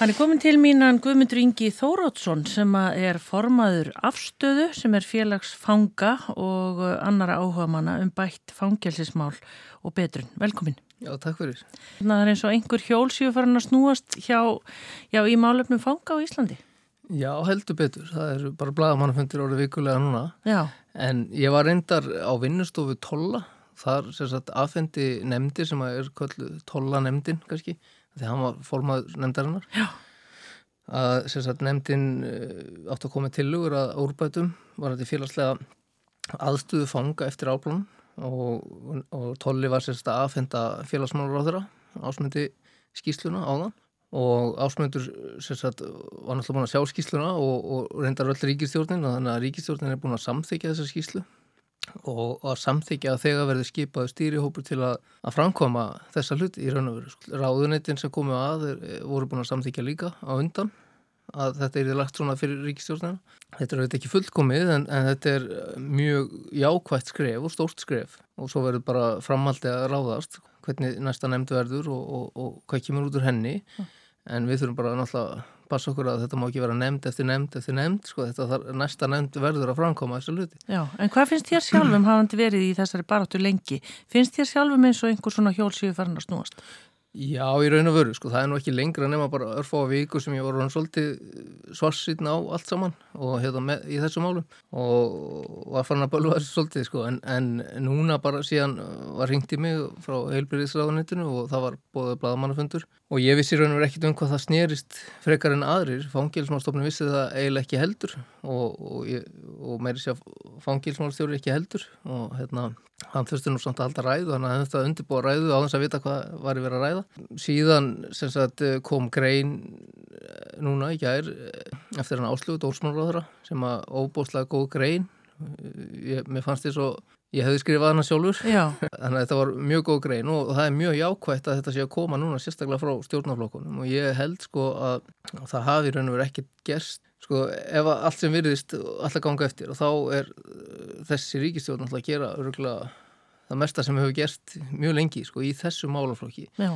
Hann er komin til mínan Guðmundur Ingi Þórótsson sem er formaður afstöðu sem er félagsfanga og annara áhuga manna um bætt fangelsismál og betrun. Velkomin. Já, takk fyrir. Það er eins og einhver hjólsíu farin að snúast hjá, já, í málefnum fanga á Íslandi. Já, heldur betur. Það er bara bladamannafundir orðið vikulega núna. Já. En ég var reyndar á vinnustofu Tolla. Þar sagt aðfendi nefndir sem er kallu Tolla nefndin kannski því hann var fólmaður nefndarinnar. Já. að sagt, nefndin uh, átt að koma til lugur að úrbætum var þetta félagslega aðstuðu fanga eftir áblunum og, og Tolli var sagt, að aðfenda félagsmálur á þeirra ásmyndi skýsluna á það og ásmyndur sagt, var náttúrulega búin að sjá skýsluna og, og reyndar öll ríkistjórnin þannig að ríkistjórnin er búin að samþykja þessa skýslu og að samþykja að þegar verði skipaði stýrihópur til að, að framkoma þessa hluti í raun og veru. Ráðuneytin sem komu að er, voru búin að samþykja líka á undan að þetta er lagt svona fyrir ríkistjórnina. Þetta er auðvitað ekki fullkomið en, en þetta er mjög jákvægt skref og stórt skref og svo verður bara framhaldi að ráðast hvernig næsta nefnd verður og, og, og hvað kemur út úr henni en við þurfum bara náttúrulega passa okkur að þetta má ekki vera nefnd eftir nefnd eftir nefnd, sko, þetta þar, næsta nefnd verður að framkoma þessu luti. Já, en hvað finnst þér sjálfum hafandi verið í þessari baráttu lengi? Finnst þér sjálfum eins og einhver svona hjólsíu farin að snúast? Já, í raun og veru, sko, það er nú ekki lengra nema bara örfá viku sem ég var hann svolítið svarsýtn á allt saman og hérna með, í þessu málum og var farin að bölva þessu svolítið, sko, en, en núna bara síðan var ringt í mig frá heilbyrðisraðunitinu og það var bóðið bladamannafundur og ég vissi raun og verið ekkit um hvað það snýrist frekar en aðrir, fangilsmálstofnum vissi það eiginlega ekki heldur og, og, og meiri sé að fangilsmálstjóri ekki heldur og hérna hann þurfti nú samt að halda ræðu, hann hafði þetta undirbúa ræðu á þess að vita hvað var í verið að ræða. Síðan sagt, kom grein eh, núna í gær eh, eftir hann áslugu dórsmálráðara sem að óbúslega góð grein. Ég, mér fannst því svo Ég hefði skrifað hana sjálfur, Já. þannig að þetta var mjög góð grein og það er mjög jákvægt að þetta sé að koma núna sérstaklega frá stjórnaflokkunum og ég held sko að það hafi raun og verið ekkert gerst, sko ef allt sem virðist alltaf ganga eftir og þá er uh, þessi ríkistjórn alltaf að gera öruglega það mesta sem hefur gerst mjög lengi sko í þessu málaflokki Já.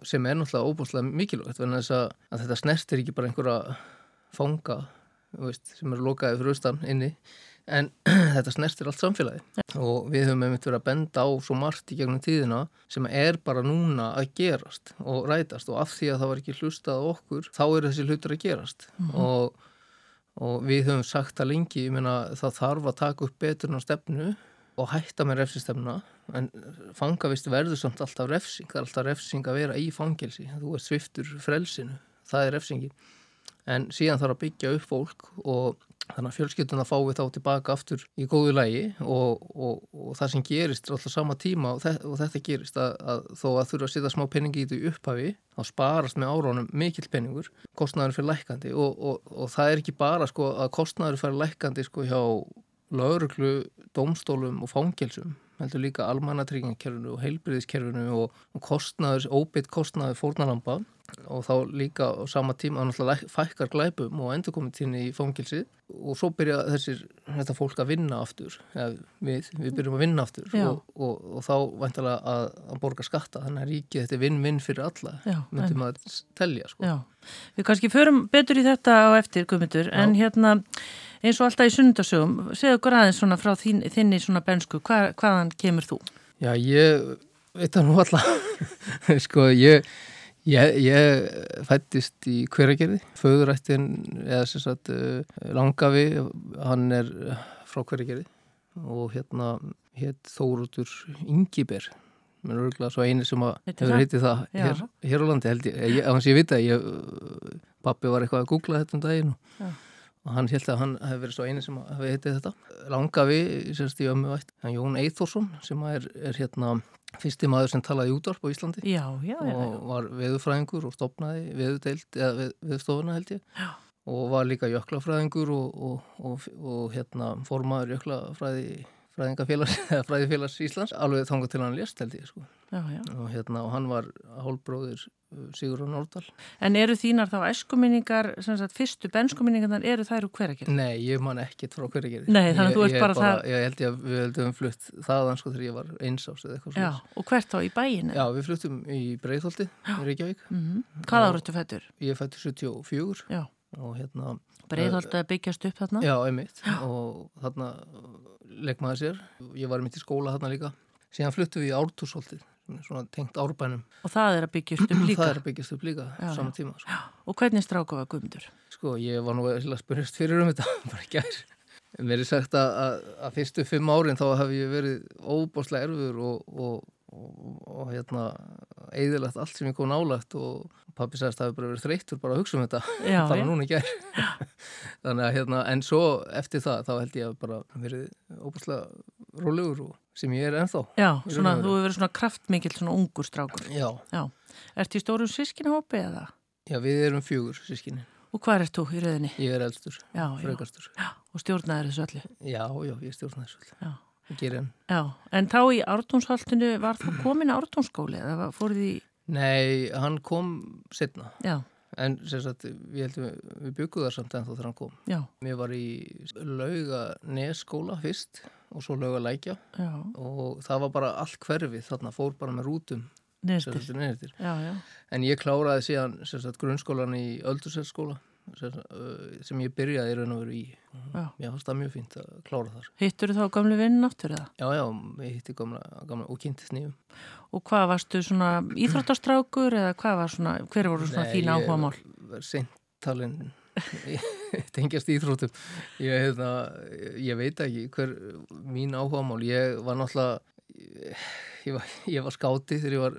sem er náttúrulega óbúslega mikilvægt en þess að, að þetta snertir ekki bara einhverja fanga veist, sem eru lokaði fyrir austan inni en þetta snertir allt samfélagi ja. og við höfum einmitt verið að benda á svo margt í gegnum tíðina sem er bara núna að gerast og rætast og af því að það var ekki hlustað okkur þá eru þessi hlutur að gerast mm -hmm. og, og við höfum sagt að lengi, ég meina það þarf að taka upp beturna stefnu og hætta með refsistefna en fangavist verður samt alltaf refsing það er alltaf refsing að vera í fangelsi. Þú er sviftur frelsinu, það er refsingi en síðan þarf að byggja upp fólk og þannig að fjölskylduna fái þá tilbaka aftur í góðu lægi og, og, og það sem gerist er alltaf sama tíma og, þe og þetta gerist að, að þó að þurfa að setja smá peningi í þetta upphafi þá sparast með árónum mikill peningur kostnæður fyrir lækandi og það er ekki bara sko að kostnæður fyrir lækandi sko hjá lauruglu, domstólum og fangelsum heldur líka almannatryggingarkerfinu og heilbriðiskerfinu og, kostnaður, óbytt kostnaður fórnalamba og þá líka á sama tíma að náttúrulega fækkar glæpum og endur komið tíni í fangilsi og svo byrja þessir, þetta fólk að vinna aftur, ja, við, við byrjum að vinna aftur og, og, og þá vantilega að, að borga skatta, þannig að ríkið þetta er vinn-vinn fyrir alla, Já, myndum en, að telja sko. Já, við kannski förum betur í þetta á eftir, Guðmundur, en hérna eins og alltaf í sunnundasögum, segðu okkur aðeins svona frá þín, þinni svona bensku, Hva, hvaðan kemur þú? Já, ég veit að nú alltaf, sko, ég Ég, ég fættist í hveragerði, föðurættin eða sem sagt eh, langafi, hann er frá hveragerði. Og hérna hétt Þóruður Ingiber, mér er örgulega svo eini sem hefur heitið það hér, hér á landi held ég, ég, ég, ég veit að ég, pappi var eitthvað að googla þetta um daginn og, og hann held að hann hefur verið svo eini sem hefur heitið þetta. Langafi, semst í ömmu vætt, hann Jón Eithorsson sem er, er hérna fyrsti maður sem talaði útvarp á Íslandi. Já, já, já, og var veðufræðingur og stopnaði veðudeild eða veð, veðstofuna held ég. Og var líka jöklafræðingur og, og, og, og hérna formaður jöklafræði fræðingafélags Íslands alveg þanga til hann lést held ég sko Já, já. og, hérna, og hann var hálbróðir Sigurður Nórdal. En eru þínar þá æskuminningar, sem sagt, fyrstu benskuminningarnar, eru þær úr hveragerði? Nei, ég man ekkert frá hveragerði. Nei, þannig að þú ert ég, bara það- Ég held ég að við heldum flutt þaðan sko þegar ég var einsás eða eitthvað Já, svona. og hvert þá í bæinu? Já, við fluttum í Breiðholti, í Reykjavík. Mm Hvað áratu fættur? Ég fætti 74 Já, og hérna, breiðholt að byggjast upp þarna? já, einmitt, og þarna legg maður sér. Ég var mitt í skóla þarna líka. Síðan fluttum við í er svona tengt árbænum. Og það er að byggjast upp líka? Það er að byggjast upp líka, Já, saman já. tíma. Sko. Og hvernig stráka var Guðmundur? Sko, ég var nú að spyrjast fyrir um þetta, bara ekki gær. Mér er sagt að, að, að fyrstu fimm árin þá hef ég verið óbáslega erfur og, og, og, og hérna, eðilegt allt sem ég kom nálagt og pappi sagðist að það hefur bara verið þreyttur bara að hugsa um þetta, Já, bara já. núna í gær. Þannig að hérna, en svo eftir það, þá held ég að bara verið óbáslega rólegur og sem ég er ennþá. Já, svona, þú hefur verið svona kraftmikill, svona ungur strákur. Já, Já. Ertu í stóru sískinahópi eða? já, við erum fjögur sískinni. Og hvað ert þú í rauðinni? Ég er eldstur. Já, og stjórnaður þessu öllu. Já, já, ég stjórna þessu. alltaf. Já. En þá í ártónsholtinu var það komin ártónsskóli eða var- fóruð í, Nei, hann kom setna. já, En sem sagt, við heldum við, byggum það samt ennþá þegar hann kom. já, Mér var í lauga neskóla fyrst og svo lauga lækja já, og það var bara allt hverfið þarna, fór bara með rútum sem, neðstir. sagt, neðstir. Já, já, En ég kláraði síðan sem sagt, grunnskólan í Öldurselskóla sem, uh, sem ég byrjaði í raun og veru í. Mér fannst það mjög fínt að klára þar. Hittur þá gamlu vinn áttur eða? Já, já, ég hitti gamla, gamla og kynntist nýjum. Og hvað varstu svona íþróttastrákur eða hvað var svona, hver voru svona þín áhugamál? Ég var seintalinn tengjast íþróttum ég, hefna, ég veit ekki hver mín áhugamál ég var náttúrulega ég var, ég var skáti þegar ég var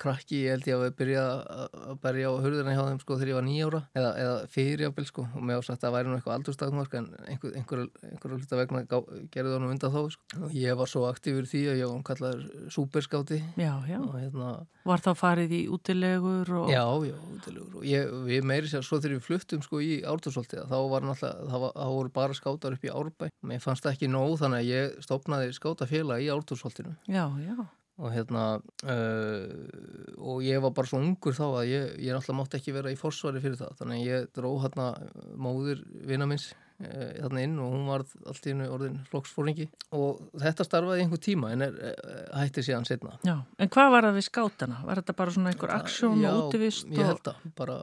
krakki, ég held ég að byrja að berja á hurðina hjá þeim sko þegar ég var nýjára eða, eða fyrir jáfnvel sko og mér sagt að það væri nú eitthvað aldurstakmark en einhver, einhver, einhver hluta vegna gá, gerði það nú undan þá sko. og ég var svo aktífur því að ég var kallaður superskáti. Já, já, og hérna var þá farið í útilegur og... Já, já, útilegur. Og ég, við meiri sér svo þegar við fluttum sko í Ártúrsolti þá var náttúrulega, það, það voru bara skátar upp í Árbæ. Mér fannst það ekki nóg þannig að ég stopnaði skátafélag í Ártúrsoltinu Já, já, og hérna uh, og ég var bara svo ungur þá að ég, ég náttúrulega mátti ekki vera í forsvari fyrir það. Þannig að ég dró hérna móður vina minns uh, þarna inn og hún var allt í orðin flokksfóringi og þetta starfaði einhver tíma en er, uh, hætti síðan setna já. En hvað var það við skátana? Var þetta bara svona einhver aksjón Já, og útivist? ég og... held að bara,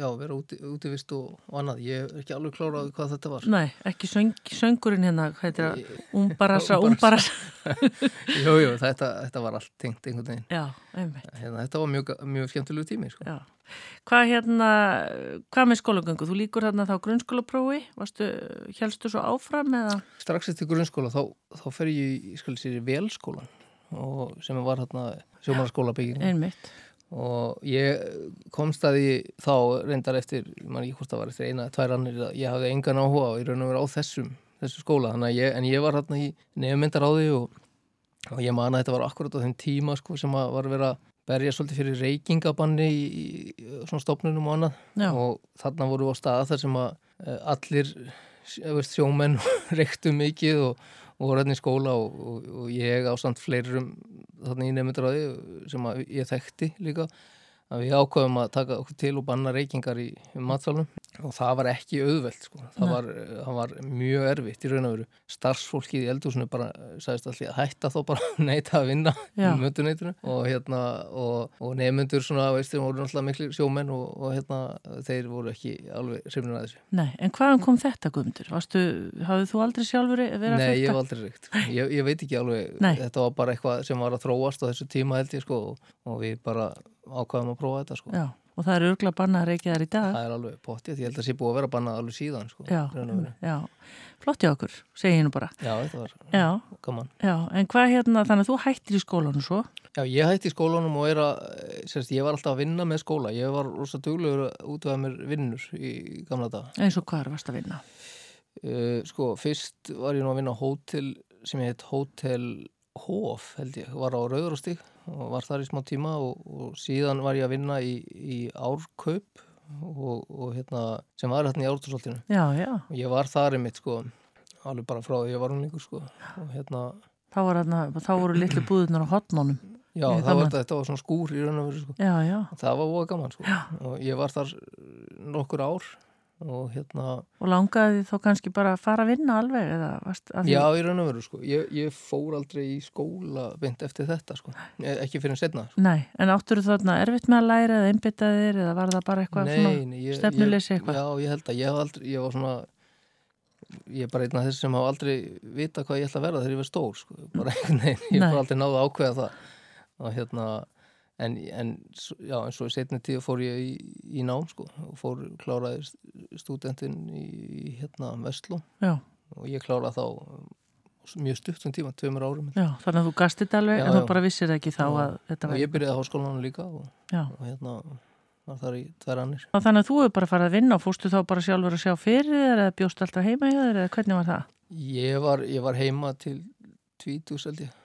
já, vera úti, útivist og, og annað, ég er ekki alveg klárað hvað þetta var Nei, ekki söng, söngurinn hérna? Ég- Umbarasa, Umbarasa. umbarasa. Jú, jú, þetta, þetta var allt tengt einhvern veginn Já, einmitt, hérna, Þetta var mjög, mjög skemmtilegu tími sko. já. Hvað hérna, hvað með skólagöngu? Þú líkur hérna þá grunnskólaprófi, helstu svo áfram eða? Strax eftir grunnskóla þá, þá fer ég í, skal ég sér, í velskólan og sem var hérna sjómanarskóla bygging Einmitt, og ég komst að því þá reyndar eftir, ég man ekki hvort það var eftir eina eða tvær annir að ég hafði engan áhuga á í raun og vera á þessum, þessu skóla þannig að ég, en ég var hérna í nefnmyndar á því og, og ég man að þetta var akkurat á þeim tíma sko sem að var að vera að berja svolítið fyrir reykingabanni í, í, í svona stofnunum og annað. Já, og þarna voru við á staða þar sem að eh, allir eh, veist, sjómenn reyktu mikið og, og voru hérna í skóla og, og, og ég á samt fleirum þarna í nefndræði sem ég þekkti líka að við ákveðum að taka okkur til og banna reykingar í matsalunum og það var ekki auðvelt sko. það, var, það var mjög erfitt í raun og veru. Starfsfólkið í eldhúsinu bara sagðist allir að hætta þá bara að neita að vinna mötuneitinu og hérna og, og nefnendur svona veist þeir voru náttúrulega miklu sjómenn og, og hérna þeir voru ekki alveg hrifnir að þessu. Nei, en hvaðan kom þetta Guðmundur? Hafðu þú aldrei sjálfur verið að Nei, ég fyrta? hef aldrei reykt ég, ég veit ekki alveg, Nei. þetta var bara eitthvað sem var að þróast á þessu tíma held ég sko og, og við bara ákvaðum að prófa þetta sko. Já, og það er örgla bannað að reykja þær í dag. það er alveg pottið, ég held að það sé búið að vera bannað alveg síðan sko Já, já, flott í okkur, segi ég nú bara. Já, þetta var Já, gaman já, en hvað hérna, þannig að þú hættir í skólanum svo? Já, ég hætti í skólanum og er að, sérst, ég var alltaf að vinna með skóla. Ég var rosa duglegur að útvega mér vinnur í gamla daga. Eins og hvað er varst að vinna? Uh, sko, fyrst var ég nú að vinna hótel sem heit Hótel Hof, held ég. Var á Rauðurstík og var þar í smá tíma og, og síðan var ég að vinna í, í Árkaup og, og hérna, sem var hérna í já, Og ég var þar einmitt, sko, alveg bara frá því ég var unlingur, sko. Og hérna, þá, var, þarna, þá voru litlu búðunar á hotnónum. Já, var, þetta var svona skúr í raun og veru sko. Já, já. Það var óa gaman sko. Já. og ég var þar nokkur ár og hérna, Og langaði þið þó kannski bara að fara að vinna alveg eða varst að því? já, í raun og veru sko. ég, ég fór aldrei í skóla beint eftir þetta sko. Ekki fyrir en setna sko. Nei, en áttur þú þarna erfitt með að læra eða einbytta þér eða var það bara eitthvað ég, stefnuleysi ég- eitthvað? Já, ég held að ég hef aldrei, ég var svona ég er bara einn af þess sem hafa aldrei vita hvað ég ætla að verða þegar ég verð stór sko. bara einhvern veginn, ég Nei. fór aldrei náða að ákveða það og hérna en, en já, en svo í setni tíu fór ég í, í nám sko og fór kláraði stúdentin í hérna Vestló Já, og ég kláraði þá um, mjög stuttum tíma, tveimur árum. Já, þannig að þú gasti þetta alveg en þú bara vissir ekki þá að þetta var... ég byrjaði á háskólanum líka og, og hérna var þar í og þannig að þú hefur bara farið að vinna og fórstu þá bara sjálfur að sjá fyrir eða bjóst alltaf heima hjá þér eða hvernig var það? ég var, ég var heima til tvítus held ég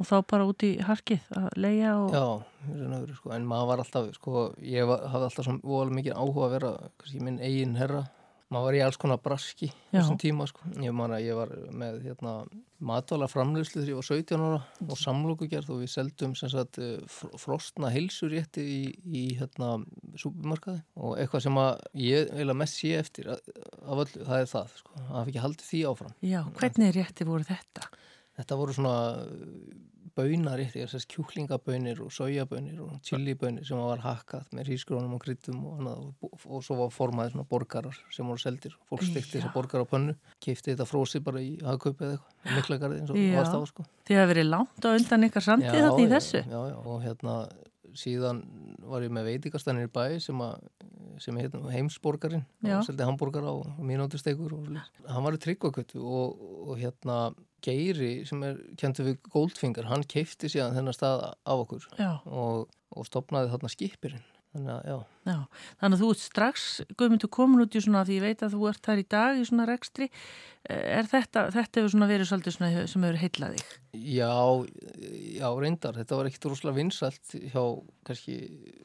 Og þá bara út í harkið að leia og... Já, veru, sko. en maður var alltaf, sko, ég var, hafði alltaf voðalega mikið áhuga að vera, kannski minn eigin herra. Maður var í alls konar braski þessum tíma, sko. Ég man að ég var með, hérna, matvala framleyslu þegar ég var 17 ára og samlokugerð og við seldum, sem sagt, eh, fr- frostna heilsurétti í, í, hérna, súpermarkaði og eitthvað sem að ég eiginlega mest sé eftir að- af öllu, það er það, sko. Það hafi ekki haldið því áfram. Já, hvernig rétti voru þetta? Þetta voru svona baunar eftir, þess að kjúklingabönir og sojabönir og chilibönir sem var hakkað með hrísgrónum og kryttum og annað og, og svo var formaði svona borgarar sem voru seldir. Fólk stekti Já. þessar borgar á pönnu, keipti þetta frósi bara í hagkaupi eða eitthvað, miklagarði eins og varst á sko. Þið hafa verið langt á undan ykkar sandið þarna í þessu? Já, já, og hérna síðan var ég með veitingastannir í bæ sem að sem heit heimsborgarinn Já. og seldi hambúrgar á svoleiðis. hann var í tryggvakötu og, og hérna Geiri sem er kentur við Goldfinger hann keifti síðan þennan stað af okkur og, og stopnaði þarna skipirinn þannig að já, já. Þannig að þú ert strax, Guðmundur, komin út í svona, því ég veit að þú ert þar í dag í svona rekstri. Er þetta, þetta hefur svona verið svolítið svona sem hefur heillað þig? já, já reyndar, þetta var ekkit rosalega vinsælt hjá kannski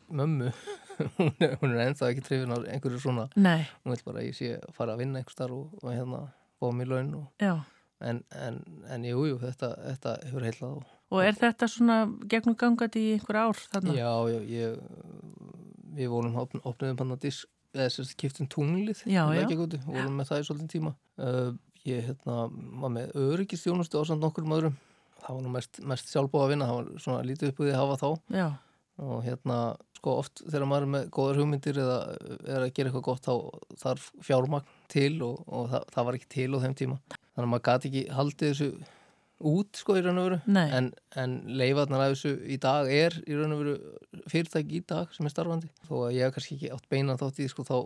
mömmu hún er, ennþá ekki trefin á einhverju svona Nei, hún vil bara að ég sé að fara að vinna einhver starf og, og hérna mér laun og, já. En, en, en jú, jú, þetta, þetta hefur heilað og Og er þetta svona gegnum gangandi í einhver ár þarna? já, já, ég við vorum opn, opniðum hann að disk eða sérst kiptum tunglið Já, já. Lækjagötu, vorum með það í svolítinn tíma uh, ég hérna var með öryggistjónustu á samt nokkur öðrum það var nú mest, mest sjálfbóð að vinna það var svona lítið upp úr því að hafa þá Já, og hérna sko oft þegar maður er með góðar hugmyndir eða er að gera eitthvað gott þá þarf fjármagn til og, og það, það var ekki til á þeim tíma. Þannig að maður gati ekki haldið þessu út sko í raun og veru. En, en leifarnar af þessu í dag er í raun og veru fyrirtæki í dag sem er starfandi. Þó að ég hef kannski ekki átt beina þátt í sko þá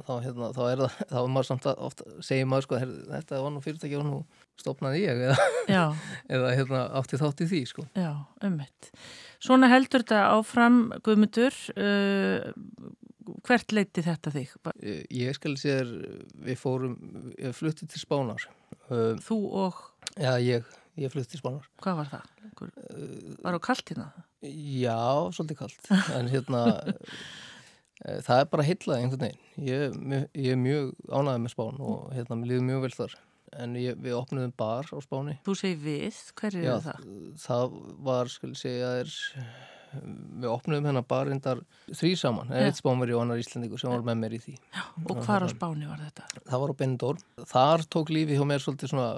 þá, hérna, þá er það, þá er maður samt að ofta segir maður sko, her, þetta var nú fyrirtæki og nú stopnaði ég eða, eða hérna, átti þátt í því sko. já, ummitt. Svona heldur þetta áfram, Guðmundur, uh, hvert leiti þetta þig? Eh, Ég skal sér, við fórum, ég flutti til Spánar. Uh, Þú og, já, ég, ég flutti til Spánar. hvað var það? Einhver- Var á kaltina? Já, svolítið kalt. En hérna, það er bara heillaði einhvern veginn. Ég, ég er mjög ánægði með Spán og hérna, mér líður mjög vel þar. En ég, við opnuðum bar á Spáni. Þú segir við, hver er Já, það? það var, skal ég segja, er, við opnuðum hennar bar reyndar þrý saman. Já. Eitt Spánveri og annar Íslandingur sem var með mér í því. Og hvar á Spáni var þetta? það var á Benidorm. Þar tók lífi hjá mér svolítið svona,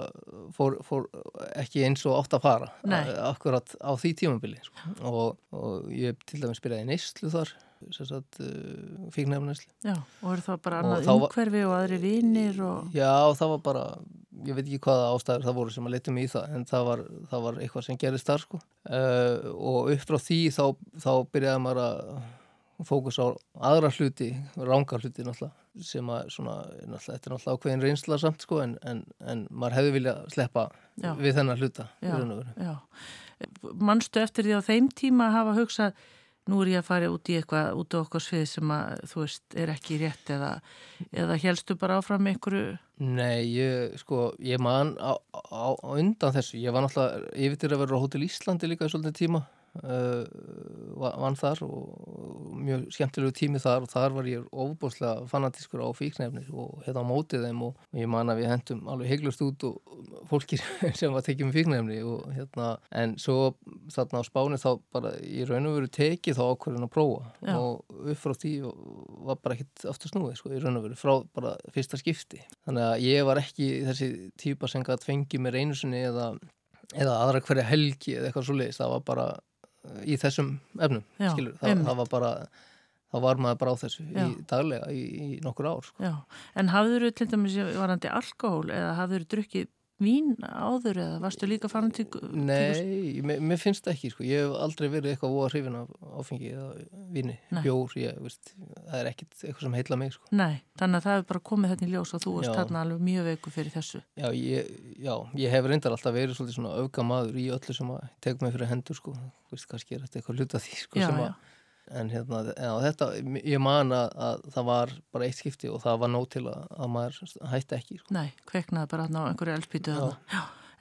fór, fór ekki eins og átt að fara, a- akkurat á því tímabili. Sko. Og, og ég til dæmis byrjaði í neyslu þar, sagt, uh, fíknefnæslu. Já, og er það bara annað umhverfi og aðri vinnir og... Já, það var bara, ég veit ekki hvaða ástæður það voru sem að leita mig í það, en það var, það var eitthvað sem gerist þar, sko. Uh, og upp frá því þá, þá byrjaði maður að fókus á aðra hluti, rángar hluti náttúrulega, sem að svona, náttúrulega, þetta er náttúrulega ákveðin reynsla samt, sko, en, en, en maður hefði viljað sleppa Já. við þennan hluta. Manstu eftir því á þeim tíma að hafa hugsað, nú er ég að fara út í eitthvað út á okkur svið sem að, þú veist, er ekki rétt eða, eða helstu bara áfram einhverju... Nei, ég, sko, ég man á, á, á undan þessu, ég var náttúrulega yfir til að vera á Hótel Íslandi líka í svolítið tíma vann þar og mjög skemmtilegu tími þar og þar var ég ofbúrslega fanatískur á fíknefni og hérna á mótið þeim og ég man að við hendum alveg heiglust út og fólki sem var tekið með fíknefni og hérna en svo þarna á spáni þá bara í raun og veru tekið þá ákvarðin að prófa Já. og upp frá því var bara ekkit aftur snúið sko í raun og veru frá bara fyrsta skipti þannig að ég var ekki þessi típa sem gæti fengið mér einu sinni eða eða aðra hverja helgi eða eitthvað svo leiðist, það var bara í þessum efnum, Já, það, það var bara þá var maður bara á þessu í daglega í, í nokkur ár sko. En hafður þú til dæmis varandi alkohól eða hafður þú drukkið vín áður eða varstu líka farin til Nei, mér, mér finnst ekki sko. ég hef aldrei verið eitthvað óa hrifin af áfengi eða víni, Nei. bjór ég, veist, það er ekkit eitthvað sem heila mig sko. Nei, þannig að það hefur bara komið þetta í ljós og þú varst þarna alveg mjög veiku fyrir þessu Já, ég, já, ég hef reyndar alltaf verið svona auka maður í öllu sem að tegum mig fyrir hendur sko, veist, kannski er þetta eitthvað hluta því sko, já, sem að en hérna, já, þetta, ég man að, að það var bara eitt skipti og það var nóg til að, að maður hætti ekki sko. Nei, kveiknaði bara á einhverju elspítu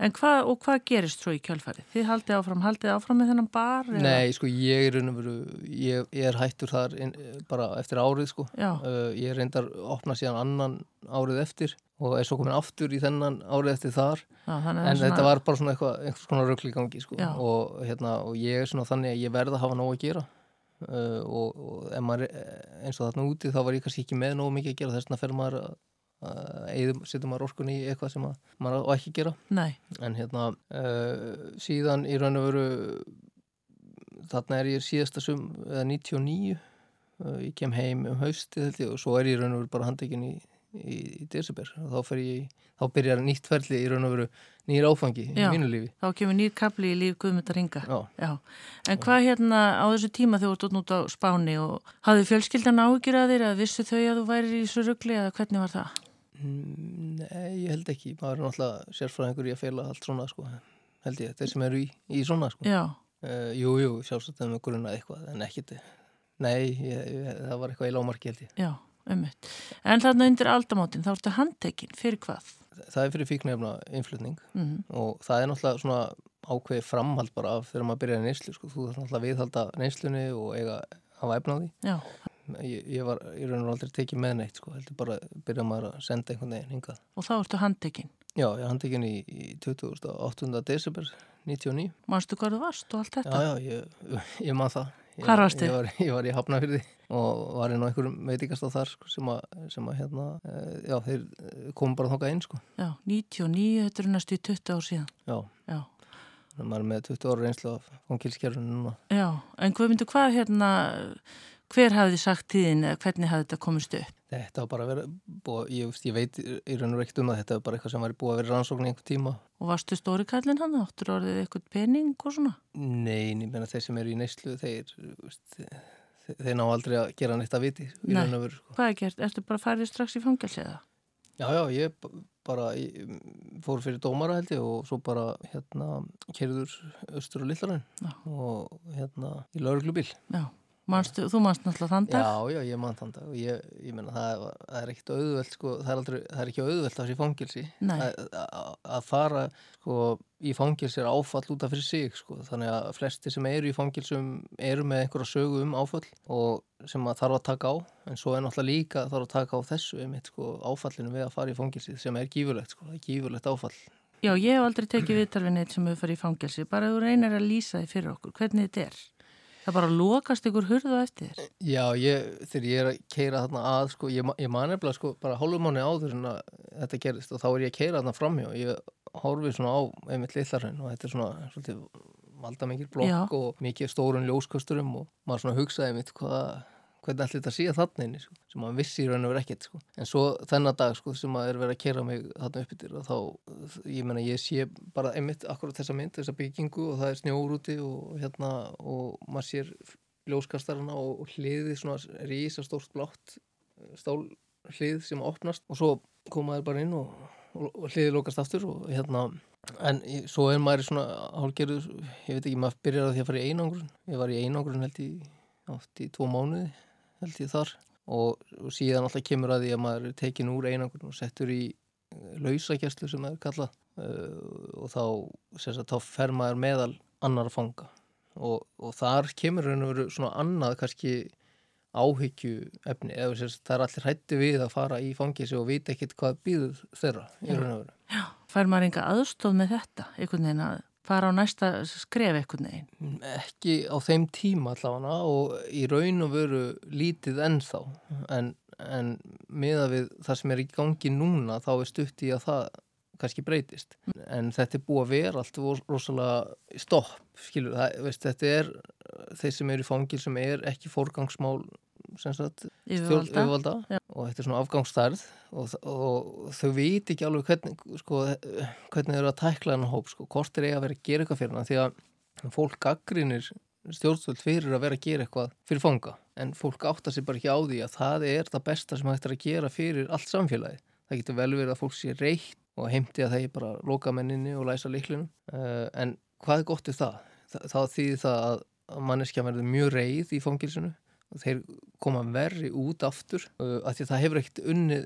En hvað, og hvað gerist svo í kjölfari? Þið haldið áfram, haldið áfram með þennan bar? Nei, eða? sko, ég er, veru, ég, ég er hættur þar inn, bara eftir árið, sko uh, ég reyndar að opna síðan annan árið eftir og er svo komin aftur í þennan árið eftir þar Já, en svona... þetta var bara svona eitthvað, eitthvað svona röggli gangi, sko og, hérna, og ég er svona þannig að ég verða að hafa nóg að gera uh, og, og maður, eins og þarna úti þá var ég kannski ekki með nógu mikið að gera. Þess að fyrir maður að setja maður orkun í eitthvað sem maður á ekki að gera. Nei. en hérna uh, síðan í raun og veru þarna er ég síðasta sum eða 99 uh, ég kem heim um hausti og svo er ég í raun og veru bara handekinn í í, í desember. Og þá fer ég, þá byrjar nýtt ferli í raun og veru nýjir áfangi Já, í mínu lífi. Þá kemur nýjir kapli í líf Guðmundar Inga. Já. Já. En hvað hérna á þessu tíma þegar þú ert út á spáni og hafði fjölskyldan ágjur að þér að vissu þau að þú væri í svo ruggli eða hvernig var það? Mm, nei, ég held ekki. Maður er náttúrulega sérfræðingur í að feila allt svona sko, held ég, þeir sem eru í, í svona sko. Já. Uh, jú, jú, sjálfsagt það með grunna eitthvað en ekkit, nei, ég, ég, það var eitthvað í lámarki held ég. Já ummitt. En þarna undir aldamótin, þá ertu handtekinn fyrir hvað? Það er fyrir fíknefna influtning mm -hmm. og það er náttúrulega svona ákveði framhald bara af þegar maður byrjar í neyslu, sko. þú þarf náttúrulega viðhalda neyslunni og eiga að væfna á því. Já. Ég, ég var í raun og aldrei tekið með neitt, sko, heldur bara byrja maður að senda einhvern veginn hingað. Og þá ertu handtekinn? Já, ég er handtekinn í, í 28. desember 99. Manstu hvað þú varst og allt þetta? Já, já, ég, ég man það. Hvað varstu? Ég var, ég var í Hafnafyrði og var inn á einhverjum veitikast á þar sko, sem, að, sem að hérna, e, já, þeir eh, komum bara þóka inn sko. Já, 99, þetta er næstu í 20 ár síðan. Já. Já. Þannig að maður er með 20 ára reynslu af fangilskerfunu núna. Já, en hvað myndu hvað hérna, hver hafði sagt tíðin eða hvernig hafði þetta komist upp? Þetta var bara vera, búið, ég, ég veit í raun og reykt um að þetta var bara eitthvað sem var búið að vera rannsókn í einhver tíma. Og varstu stóri kallin hann? Áttur orðið eitthvað pening og svona? Nei, ég menna þeir sem eru í neyslu, þeir, veist, þeir ná aldrei að gera neitt að viti Nei, veru, sko. hvað er gert? Ertu bara farið strax í fangelsiða? Já, já, ég bara ég fór fyrir dómara held ég og svo bara hérna kerður östur og lillarinn og hérna í lauruglubíl Já Manstu, þú mannst náttúrulega þann dag? Já, já, ég mann þann dag. Og ég, ég menna það, það er ekkert auðvelt sko, það er, aldrei, það er ekki auðvelt af þessi fangilsi að fara sko, í fangilsi er áfall út af fyrir sig sko, þannig að flesti sem eru í fangilsum eru með einhverja sögu um áfall og sem að þarf að taka á. En svo er náttúrulega líka þarf að taka á þessu einmitt sko, áfallinu við að fara í fangilsi sem er gífurlegt, sko, gífurlegt áfall. Já, ég hef aldrei tekið viðtalvinn eitt sem hefur farið í fangilsi, bara þú reynir að lýsa því fyrir okkur, hvernig þetta er? Það bara lokast ykkur hurðu eftir þér? Já, ég, þegar ég er að keira þarna að, sko, ég, ég man nefnilega sko, bara hálfumáni áður en að þetta gerist og þá er ég að keira þarna framhjá og ég horfið svona á einmitt litlarinn og þetta er svona svolítið valda mikið blokk Já. og mikið stórun ljóskasturum og maður svona hugsaði mitt hvað hvernig ætli þetta sé þannig sko, sem maður vissi í raun og verið ekkert sko. en svo þennan dag sko, sem maður er verið að kera mig þarna upp yfir og þá, ég menna ég sé bara einmitt akkurat þessa mynd, þessa byggingu og það er snjór úti og hérna og maður sér ljóskastarana og, og hliði svona rísa stórt blátt stál hlið sem opnast og svo komaður bara inn og, og, og hliði lókast aftur og hérna en svo er maður svona hálgerður, ég veit ekki, maður byrjar að því að fara í einangrun ég var í einangrun held í oft í tvo mánuði held ég þar. Og, og síðan alltaf kemur að því að maður er tekin úr einangun og settur í eh, lausakjærslu sem það er kallað uh, og þá, sagt, þá fer maður meðal annar að fanga. Og, og þar kemur raun og veru svona annað kannski áhyggju efni eða þess, það er allir hætti við að fara í fangilsi og vita ekkit hvað býður þeirra í raun og veru. Já, fær maður enga aðstóð með þetta, einhvern veginn að fara á næsta skref einhvern veginn? Mm, ekki á þeim tíma allavega og í raun og veru lítið ennþá. En, en miða við það sem er í gangi núna þá er stutt í að það kannski breytist. En þetta er búið að vera allt rosalega stopp, skilur, það, veist, þetta er þeir sem eru í fangil sem er ekki fórgangsmál sagt, stjórn yfirvalda og þetta er svona afgangsstærð og, og þau veit ekki alveg hvernig, sko, hvernig þau eru að tækla hennar hóp, sko, hvort er eiga að vera að gera eitthvað fyrir hann því að fólk gaggrinir stjórnstöld fyrir að vera að gera eitthvað fyrir fanga en fólk áttar sér bara ekki á því að það er það besta sem hægt er að gera fyrir allt samfélagi. Það getur vel verið að fólk sé reitt og heimti að það er bara loka menninni og læsa liklunum uh, en hvað er gott í það? Það, það þýðir það að manneskja verður mjög reið í fangilsinu þeir koma verri út aftur uh, af því að það hefur ekkert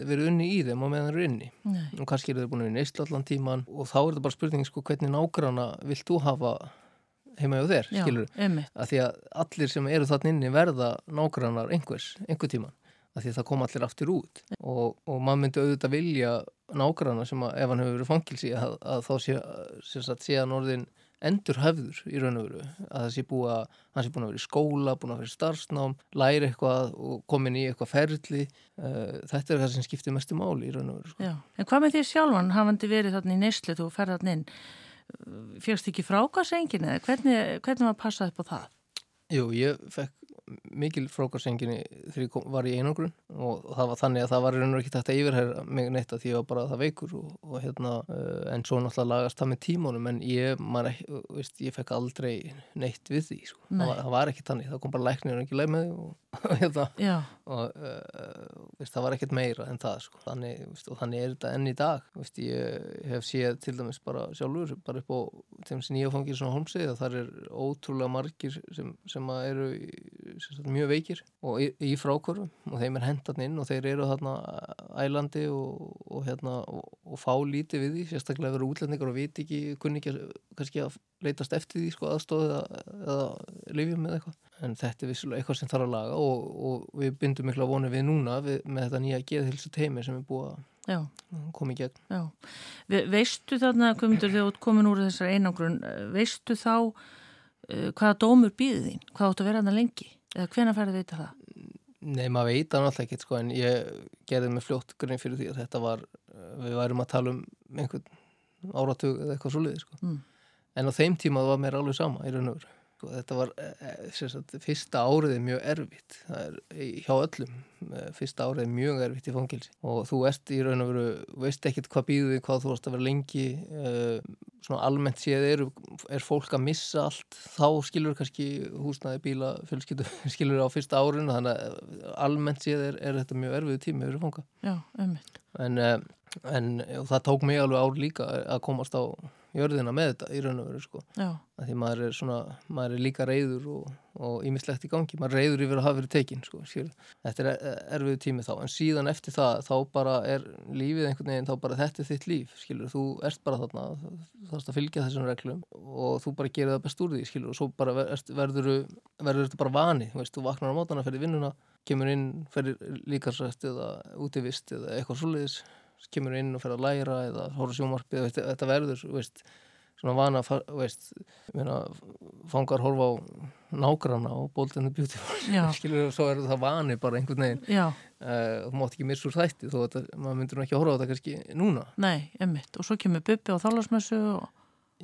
verið unni í þeim á meðan þeir eru unni Nei. og kannski eru þeir búin að vera í neislallan tíman og þá er þetta bara spurning sko hvernig nágrana vilt þú hafa heima hjá þér, skilur, af því að allir sem eru þarna inni verða nágranar einhvers, einhver tíman af því að það kom allir aftur út. Og, og maður myndi auðvitað vilja nágrana sem að ef hann hefur verið fangilsi að, að þá sé, sé að norðin endur höfður í raun og veru að það sé búið að hann sé búin að vera í skóla, búin að vera í starfsnám læri eitthvað og komin í eitthvað ferli uh, þetta er það sem skiptir mestu máli í raun og veru sko. En hvað með því sjálfan hafandi verið þarna í neyslu þú ferðarn inn fjögst ekki frákvæðsengin eða hvernig, hvernig var passað upp á það? Jú, ég fekk mikil frákvarsenginni þegar ég var í einangrun og það var þannig að það var og ekki takt að yfirherra mig neitt að því var bara það veikur og, og hérna, uh, en svo náttúrulega lagast það með tímunum en ég, maður, veist, ég fekk aldrei neitt við því, sko. Nei. það, var, það var ekki þannig, það kom bara læknir og ekki leið með því og og uh, veist, það var ekkert meira en það, sko. þannig, veist, og þannig er þetta enn í dag, ég hef séð til dæmis bara sjálfur, bara upp á þeim sem ég fangir svona holmsið að það er ótrúlega margir sem, sem eru mjög veikir og í, í frákvörfum og þeim er hendan inn og þeir eru þarna ælandi og, og, hérna, og, og fá lítið við því. Sérstaklega verið útlendingar og viti ekki kunni ekki kannski að leitast eftir því sko, aðstóðið eða, eða lifjum eða eitthvað en þetta er vissulega eitthvað sem þarf að laga og við bindum miklu að vonu við núna við, með þetta nýja geðhilsu teimi sem er búið að koma í gegn Já. Veistu þarna, komundur þegar komin úr þessar einangrun veistu þá uh, hvaða dómur býðið þín, hvað áttu að vera þarna lengi eða hvena færðu þið þetta það? Nei, maður veit það náttúrulega ekkert sko en ég gerði mig fljótt grunn fyrir því að þetta var, uh, við værum að tala um einhvern áratug eða eitthvað svo leiði sko mm. en á þeim tíma það var mér alveg sama í raun og veru Sko, þetta var eh, eh, sagt, fyrsta árið er mjög erfitt. Er, hjá öllum eh, fyrsta árið er mjög erfitt í fangilsi og þú ert í raun og veru veist ekkert hvað býðu hvað þú varst að vera lengi svona almennt séð er, er fólk að missa allt. Þá skilur kannski húsnaði bíla fjölskyldu skilur á fyrsta árinu þannig að almennt séð er, er þetta mjög erfið tími fyrir fanga. Já, en, en það tók mig alveg ár líka að komast á jörðina með þetta í raun og veru sko. Því maður er svona, maður er líka reyður og ímislegt í gangi, maður reyður yfir að hafa verið tekinn sko, þetta er erfiðu tími þá, en síðan eftir það þá bara er lífið einhvern veginn þá bara þetta er þitt líf, skilur, þú ert bara þarna þarfst að fylgja þessum reglum og þú bara gerir það best úr því, skilur og svo bara verður þetta bara vani þú veist, þú vaknar á mótana, ferðir vinnuna kemur inn, ferðir líkarsrætt eða útivist eða eitthvað svoleiðis kemur inn og fer að læra eða hóra sjómarpi eða þetta verður veist, svona vana veist, meina, fangar horfa á nágranna og bóltinu skilur og svo er það vani bara einhvern veginn. Uh, þú mátt ekki missa úr þætti þó að maður myndur ekki að horfa á þetta kannski núna. Nei, emmitt, og svo kemur Bubbi á þálasmessu og...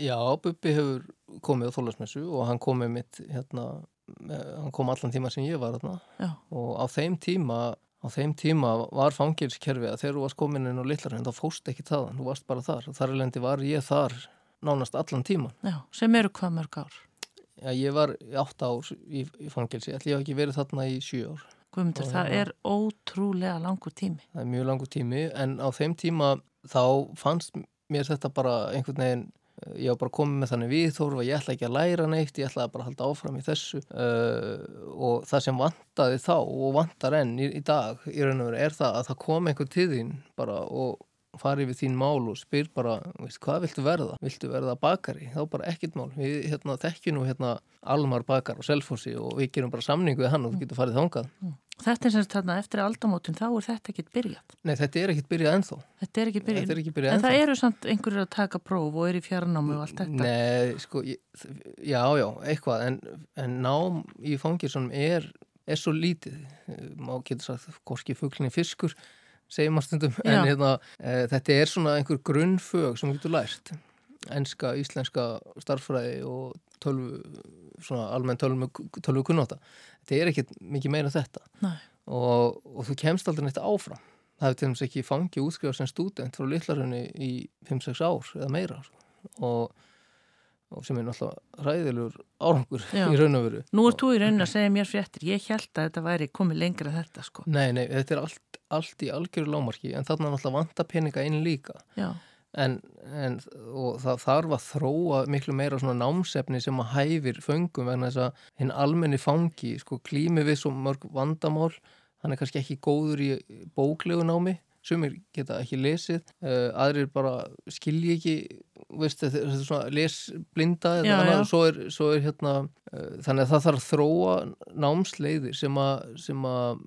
Já, Bubbi hefur komið á þálasmessu og hann komið mitt hérna, hann kom allan tíma sem ég var hérna og á þeim tíma á þeim tíma var fangilskerfi að þegar þú varst komin inn á Lillarhund þá fóst ekki það, þú varst bara þar. Þar elendi var ég þar nánast allan tíman Já, sem eru hvað mörg ár? Já, ég var 8 ár í, í fangilsi, ég hef ekki verið þarna í 7 ár. Guðmundur, það hérna, er ótrúlega langur tími. Það er mjög langur tími, en á þeim tíma þá fannst mér þetta bara einhvern veginn ég var bara komið með þannig viðþórf að ég ætla ekki að læra neitt, ég ætla bara að halda áfram í þessu uh, og það sem vantaði þá og vantar enn í, í dag í raun og veru er það að það kom einhver þín bara og fari við þín mál og spyr bara, veist, hvað viltu verða? Viltu verða bakari? Þá bara ekkit mál. Við hérna, þekkjum hérna Almar bakar og Selfossi og við gerum bara samningu við hann og þú getur farið þángað. Þetta er semst þarna eftir aldamótin, þá er þetta ekkit byrjað. Nei, þetta er ekkit byrjað ennþá. Þetta er ekki byrjað. Þetta er ekki byrjað En ennþá. það eru samt einhverjir að taka próf og eru í fjarnámi og allt þetta. Nei, sko, ég, já, já, eitthvað, en, en nám í fangirsunum er, er svo lítið, má getur sagt, hvorki fugglinni fiskur, segir maður stundum, Já. en hérna, e, þetta er svona einhver grunnfög sem getur lært, enska, íslenska starffræði og tölvu, svona almenn tölvu, kunnáta. Þetta er ekkert mikið meira þetta og, og þú kemst aldrei neitt áfram. Það hefur til dæmis ekki fangið útskrifað sem student frá litlarunni í 5-6 ár eða meira sko. og, og sem er náttúrulega ræðilegur árangur Já. í raun og veru. Nú er þú í raunin að segja mér fréttir. Ég held að þetta væri komið lengra en þetta, sko. Nei, nei, þetta er allt, allt í algjöru lámarki en þarna náttúrulega vanta peninga inn líka Já, en, en það þarf að þróa miklu meira svona námsefni sem að hæfir föngum vegna þess að hinn almenni fangi sko klími við svo mörg vandamál. Hann er kannski ekki góður í bóklegu námi sumir geta ekki lesið uh, aðrir bara skilji ekki veist, þetta er svona lesblinda eða Já, annað, já. svo er, svo er hérna uh, þannig að það þarf þróa námsleiðir sem að, sem að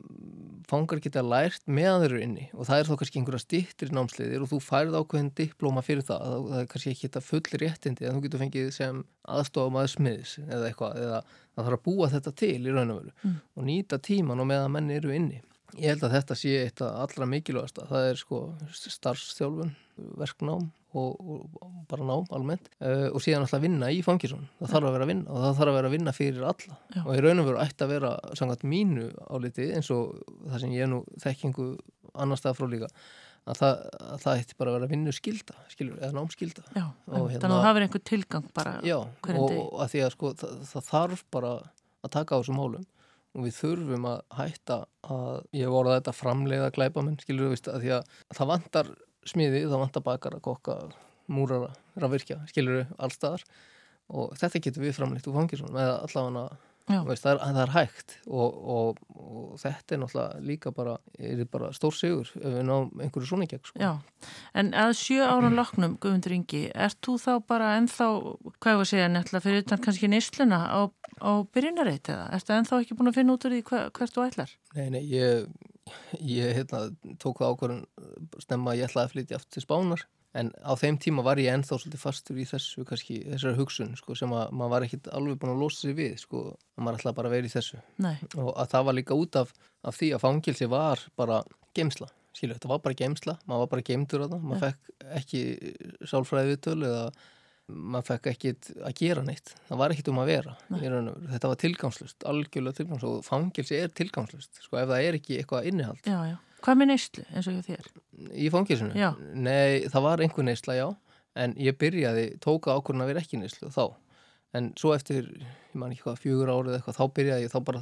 fangar geta lært meðan þeir eru inni og það er þá kannski einhverja stýttir námsleiðir og þú færð ákveðin diplóma fyrir það það, það er kannski ekki þetta full réttindi en þú getur fengið sem aðstofum að smiðis eða eitthvað, eða það þarf að búa þetta til í raun og veru Mm. og nýta tíman og meðan menn eru inni ég held að þetta sé eitt af allra mikilvægasta það er sko starfstjálfun verknám og, og bara nám almennt uh, og síðan alltaf vinna í fangisun það þarf að vera að vinna og það þarf að vera að vinna fyrir alla Já. og í raun og veru ætti að vera samkvæmt mínu áliti eins og það sem ég er nú þekkingu annar stað frá líka að það, að það ætti bara að vera vinnu skilda skilur, eða námskilda já. Og Þannig hérna- að það hafur einhver tilgang bara. Já, og, og að því að sko það, það þarf bara að taka á þessum málum og við þurfum að hætta að ég voru að þetta framleiða glæpamenn skilur við veist að því að það vantar smiði, það vantar bakara, kokka múrara, rafvirkja, skilur við allstaðar og þetta getur við framleitt úr fangisunum eða allavega. Veist, það, er, það er hægt og, og, og þetta er náttúrulega líka bara, er bara stór sigur ef við náum einhverju svona gegn sko. Já, en að sjö áran loknum, Guðmundur Ingi, ert þú þá bara ennþá, hvað ég var að segja, nefnilega fyrir utan kannski neysluna á, á byrjunarreit eða? Ertu ennþá ekki búin að finna út úr því hva, hvert þú ætlar? Nei, nei, ég, ég hérna, tók það ákvörðun snemma að ég ætlaði að flytja aftur til Spánar en á þeim tíma var ég ennþá svolítið fastur í þessu kannski, þessari hugsun sko, sem að maður var ekkit alveg búin að losa sig við sko, að maður ætlaði bara að vera í þessu. Nei, og að það var líka út af, af því að fangilsi var bara geimsla skilju, þetta var bara geimsla, maður var bara geimtur á það, maður fekk ekki sálfræði viðtöl eða maður fekk ekki að gera neitt. Það var ekkit um að vera þetta var tilgangslust, algjörlega tilgangslust og fangilsi er tilgangslust, sko ef það er ekki eitthvað innihald. Já, já. Hvað með neyslu eins og þér? í fangilsinu? Já. Nei, það var einhver neysla, já. En ég byrjaði, tóka ákvörðun að vera ekki neyslu þá, en svo eftir ég man ekki hvað, fjögur árið eitthvað þá byrjaði ég þá bara,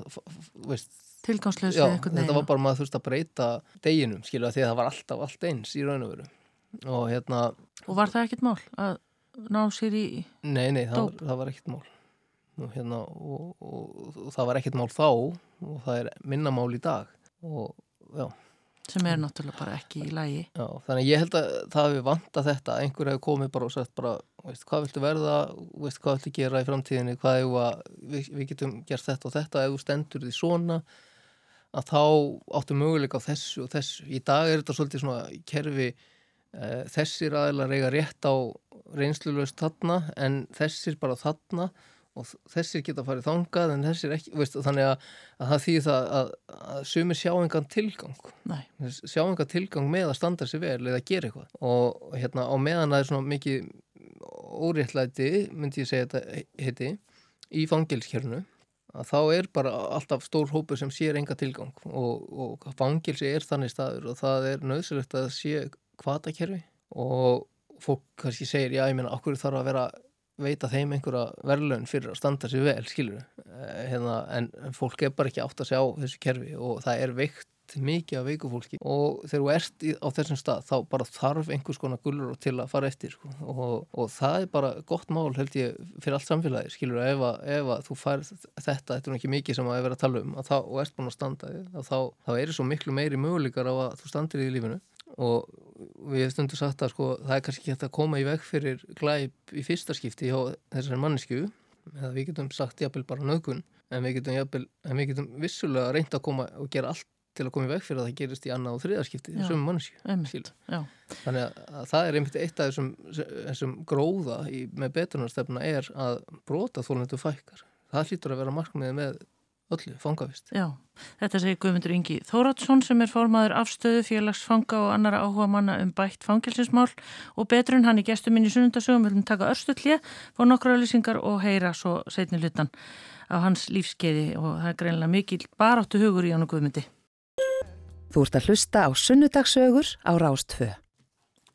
veist Tilgangslösu Já, eða eitthvað þetta var bara maður þurfti að breyta deginum, skilja, því að það var alltaf allt eins í raun og veru. Og hérna, Og var það ekkert mál að ná sér í, nei, nei, það, það var ekkert mál. Og hérna og, og, og það var ekkert mál þá og það er minna mál í dag. Og já, sem er náttúrulega bara ekki í lægi? já þannig að ég held að það hefur vantað þetta, einhver hefur komið bara og sagt bara, veist, hvað viltu verða veist, hvað viltu gera í framtíðinni hvað hefur að, við, við getum gert þetta og þetta ef þú stendur því svona að þá áttu möguleika á þessu og þessu. Í dag er þetta svolítið svona kerfi uh, þessir aðeinar eiga rétt á reynslulöst þarna en þessir bara þarna og þessir geta farið þangað en þessir ekki, veist, þannig að, að það þýð það að, að sumir sjá engan tilgang. Nei, sjá engan tilgang með að standa sér vel eða gera eitthvað. Og hérna á meðan það er svona mikið óréttlæti myndi ég segja þetta heiti í fangilskernu að þá er bara alltaf stór hópur sem sér enga tilgang. Og, og fangilsi er þannig staður og það er nöðsilegt að sé kvatakerfi og fólk kannski segir já ég meina okkur þarf að vera veita þeim einhverja verðlaun fyrir að standa sér vel skilur hérna, en fólk er bara ekki átt að sjá þessu kerfi og það er veikt mikið af veiku fólki. Og þegar þú ert á þessum stað þá bara þarf einhvers konar gullur til að fara eftir sko. og, og það er bara gott mál held ég fyrir allt samfélagi skilur ef að, ef að þú fær þetta þetta er ekki mikið sem að er verið að tala um þá, og ert búin að standa þig þá, þá eru svo miklu meiri möguleikar á að þú standir í lífinu. Og við stundu sagt að sko, það er kannski hægt að koma í veg fyrir glæp í fyrsta skipti hjá þessari mannesku eða við getum sagt jafnvel bara nögun en við getum, jafnvel, en við getum vissulega reynd að koma og gera allt til að koma í veg fyrir að það gerist í annað og þriðarskipti þessum mannesku þannig að, að það er einmitt eitt af þessum, þessum gróða í, með betunarstefna er að brota þólendu fækkar. Það hlýtur að vera markmiði með öllu fangavist já. Þetta segir Guðmundur Ingi Þóratsson sem er formaður afstöðu félagsfanga og annara áhuga manna um bætt fangilsinsmál og betrun hann í gestum minn í sunnundasögum viljum taka örstutlið, fá nokkra lýsingar og heyra svo setni hlutan af hans lífskeiði og það er greinlega mikil baráttu hugur í hann og Guðmundi. Þú ert að hlusta á Sunnudagsögur á Rástfö.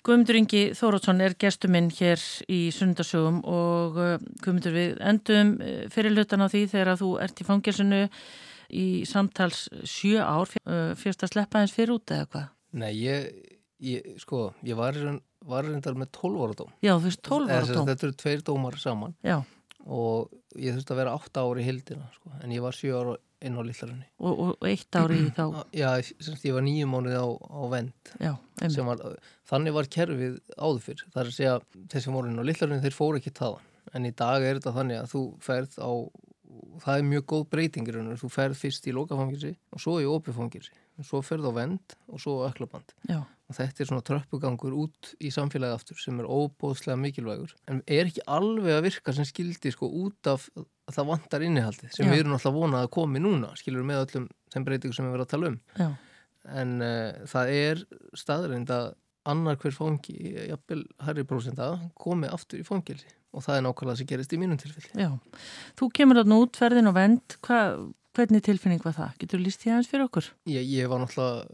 Guðmundur Ingi Þóratsson er gestur minn hér í sunnundasögum og uh, Guðmundur við endum uh, fyrir hlutan á því þegar að þú ert í fangilsinu í samtals sjö ár. Fyrst að sleppa eins fyrir út eða hvað? Nei, ég, ég sko, ég var, var reyndar með 12 ára dóm. Já, þú veist 12 Eða ára sem sagt, tóm. Þetta eru tveir dómar saman. Já, og ég þurfti að vera 8 ári í hildina sko, en ég var 7 ára inn á Lillarunni og, og, og eitt ári í þá, Já, sem sagt, ég var 9 mánuði á, á vend já, var, þannig var kerfið áður fyrr. Það er að segja, þeir sem voru inn á Lillarunni þeir fóru ekki taðan en í dag er þetta þannig að þú ferð á það er mjög góð breytingir þú ferð fyrst í lokafangilsi og svo í opifangilsi og svo ferð á vend og svo á öklaband Já, og þetta er svona tröppugangur út í samfélagi aftur sem er óbóðslega mikilvægur. En er ekki alveg að virka sem skildi sko út af að það vantar innihaldið sem Já. við erum alltaf vonað að komi núna skilur með öllum þeim breytingum sem við verðum að tala um já, en uh, það er staðreind að annar hver fangi, jafnvel herri prósenda, komi aftur í fangilsi og það er nákvæmlega sem gerist í mínum tilfelli já. Þú kemur þarna út, ferðin og vend, Hva, hvernig tilfinning var það? Getur þú líst því aðeins fyrir okkur? ég, ég var náttúrulega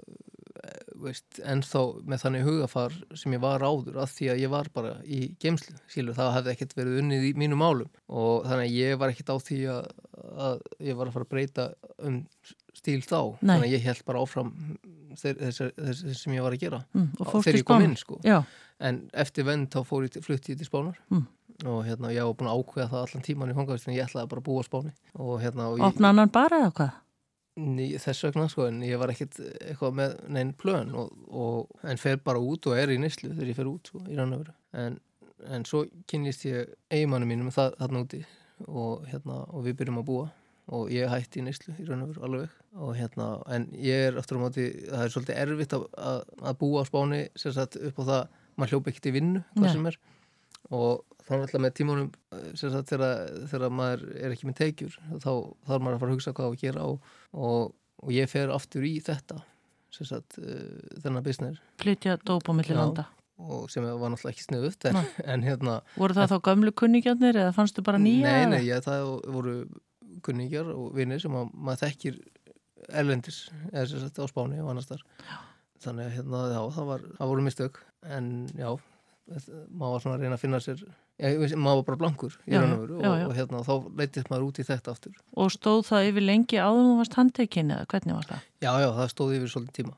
veist, ennþá með þannig hugafar sem ég var áður að því að ég var bara í geimslu, skilur, það hefði ekkert verið unnið í mínum málum og þannig að ég var ekkert á því að, að ég var að fara að breyta um stíl þá, Nei. þannig að ég held bara áfram þess, sem ég var að gera Mm, þegar í ég kom inn sko. Já, en eftir vend þá fór ég ég til Spánar Mm. og hérna ég var búin að ákveða það allan tíman í fangavistin ég ætlaði bara að búa á Spáni og hérna og ég, opna annan bara eða hvað? Ný, þess vegna sko en ég var ekkert eitthvað með neinn plön og, og, en fer bara út og er í nýslu þegar ég fer út sko, í rann og veru. En, en svo kynnist ég eigimannu mínum það, þarna úti og, hérna, og við byrjum að búa og ég hætti í nýslu í raun og veru alveg. Og hérna, en ég er aftur á móti, það er svolítið erfitt að, að, að búa á Spáni sagt upp á það, maður hljópa ekkert í vinnu hvað Nei. sem er. Og er alltaf með tímunum sem sagt þegar, þegar maður er ekki með teikjur þá þarf maður að fara að hugsa hvað að gera og, og, og ég fer aftur í þetta sagt uh, þennan business Flytja dóp á milli landa. og sem var náttúrulega ekki sniðut en, en hérna Voru það þá gömlu kunningjarnir eða fannstu bara nýja? Nei, nei, ég, það voru kunningjar og vinnir sem að, maður þekkir erlendis, eða sem sagt á Spáni og annars þar. Þannig að hérna, já, það, var, það voru mistök, en já, maður var svona að reyna að finna sér, já, maður var bara blankur Já, og já, og, hérna, þá leytist maður út í þetta aftur. Og stóð það yfir lengi áður en þú varst handtekinn eða hvernig var það? Já, já, það stóði yfir svolítið tíma.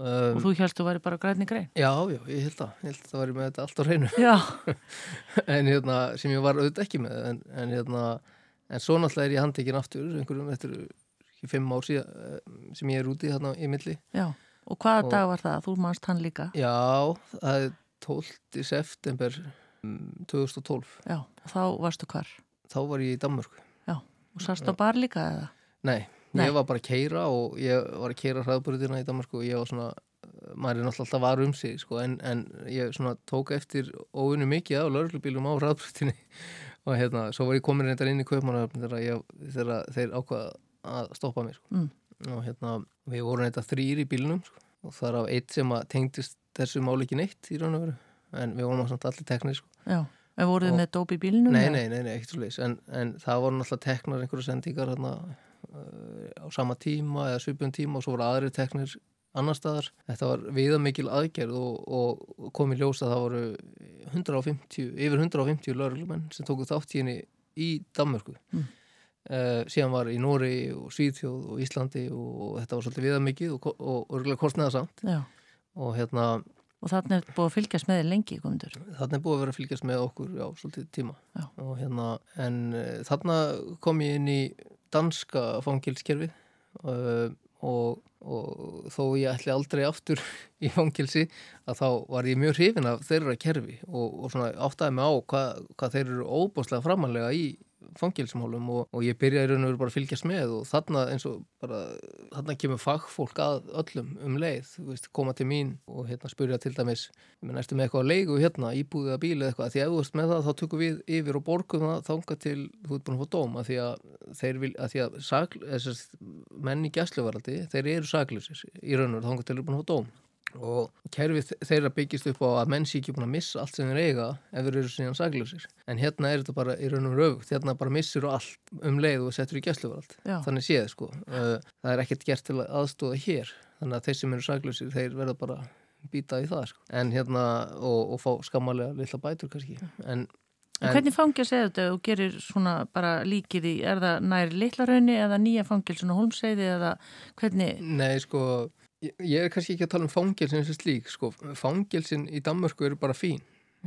Um, og þú helst þú væri bara grænni grein? Já, já, ég held það, ég held það væri með þetta allt á hreinu. En hérna, sem ég var auðvitað ekki með en, en hérna, en svo náttúrulega er ég handtekinn aftur einhverjum eftir ekki fimm ár síðan eh, sem ég er úti hérna í milli já. Og hvaða Og- dag var það? Þú manst hann líka? já, það er 12. september 2012 Já. Þá varstu hvar? þá var ég í Danmörku Og sarst á bar líka eða? nei, Nei. ég var bara að keira og ég var að keira hraðbúriðina í Danmörku og ég var svona maður er náttúrulega alltaf var um sig sko, en, en ég svona tók eftir óvinni mikið á lauruglubílum á hraðbúriðinni og hérna, svo var ég komin reyndar inn í Kaupmannahöfn þegar, þeir ákvaða að stoppa mig sko. Mm. og hérna, við vorum þetta þrýr í bílnum sko, og það er af eitt sem að tengdist þessu máli ekki neitt í raun og veru en við vorum samt allir teknir sko. Já. En voruð þið með dóp í bílnum? nei, nei, nei, nei, ekkert svo leis en, en það voru náttúrulega teknar einhverju sendingar hérna, uh, á sama tíma eða svipum tíma og svo voru aðri teknir annar staðar. Þetta var viðamikil aðgerð og, og kom í ljós að það voru 150, yfir 150 lauruglumenn sem tóku þátt í Danmörku. Mm. Uh, síðan var í Nóri og Svíðþjóð og Íslandi og þetta var svolítið viðamikið og, og, örgulega kostnaða samt Já. og hérna Og þarna er búið að fylgjast með lengi, komundur. þarna er búið að vera að fylgjast með okkur já, svolítið tíma Já. og hérna, en uh, þarna kom ég inn í danska fangilskerfið uh, og og þó ég ætli aldrei aftur í fangilsi að þá var ég mjög hrifin af þeirra kerfi og, og svona áttaði mig á hvað, hvað þeir eru óbúslega framanlega í fangilsmálum og, og ég byrjaði raun og veru bara að fylgjast með og þarna eins og bara þarna kemur fagfólk að öllum um leið, veist, koma til mín og hérna spyrja til dæmis, eftir með eitthvað að leigu hérna, íbúðið að bíli eitthvað? Því ef þú ert með það þá tökum við yfir og borgum það þánga til þú ert búin að fá dóm að því að þeir vil, að því að sagl, menn í gæsluvaraldi, þeir eru saglusir í raun og veru þánga til þeir eru búin að fá dóm og kerfið þeirra byggist upp á að menn sé ekki búin að missa allt sem þeir eiga ef þeir eru síðan saglösir en hérna er þetta bara í raun og röfugt hérna bara missir þú allt um leið og settur í gæsluvarald þannig séð sko. Uh, það er ekkert gert til að aðstóða hér. Þannig að þeir sem eru saglösir þeir verða bara býta í það sko. En hérna og, og fá skammalega lilla bætur kannski. En En hvernig fangils er þetta? Og gerir svona bara líkið í, er það næri litlarauðni eða nýja fangilsun og holmseiði eða hvernig? Nei sko, Ég, ég er kannski ekki að tala um fangilsin sem slík, sko, fangilsin í Danmörku eru bara fín,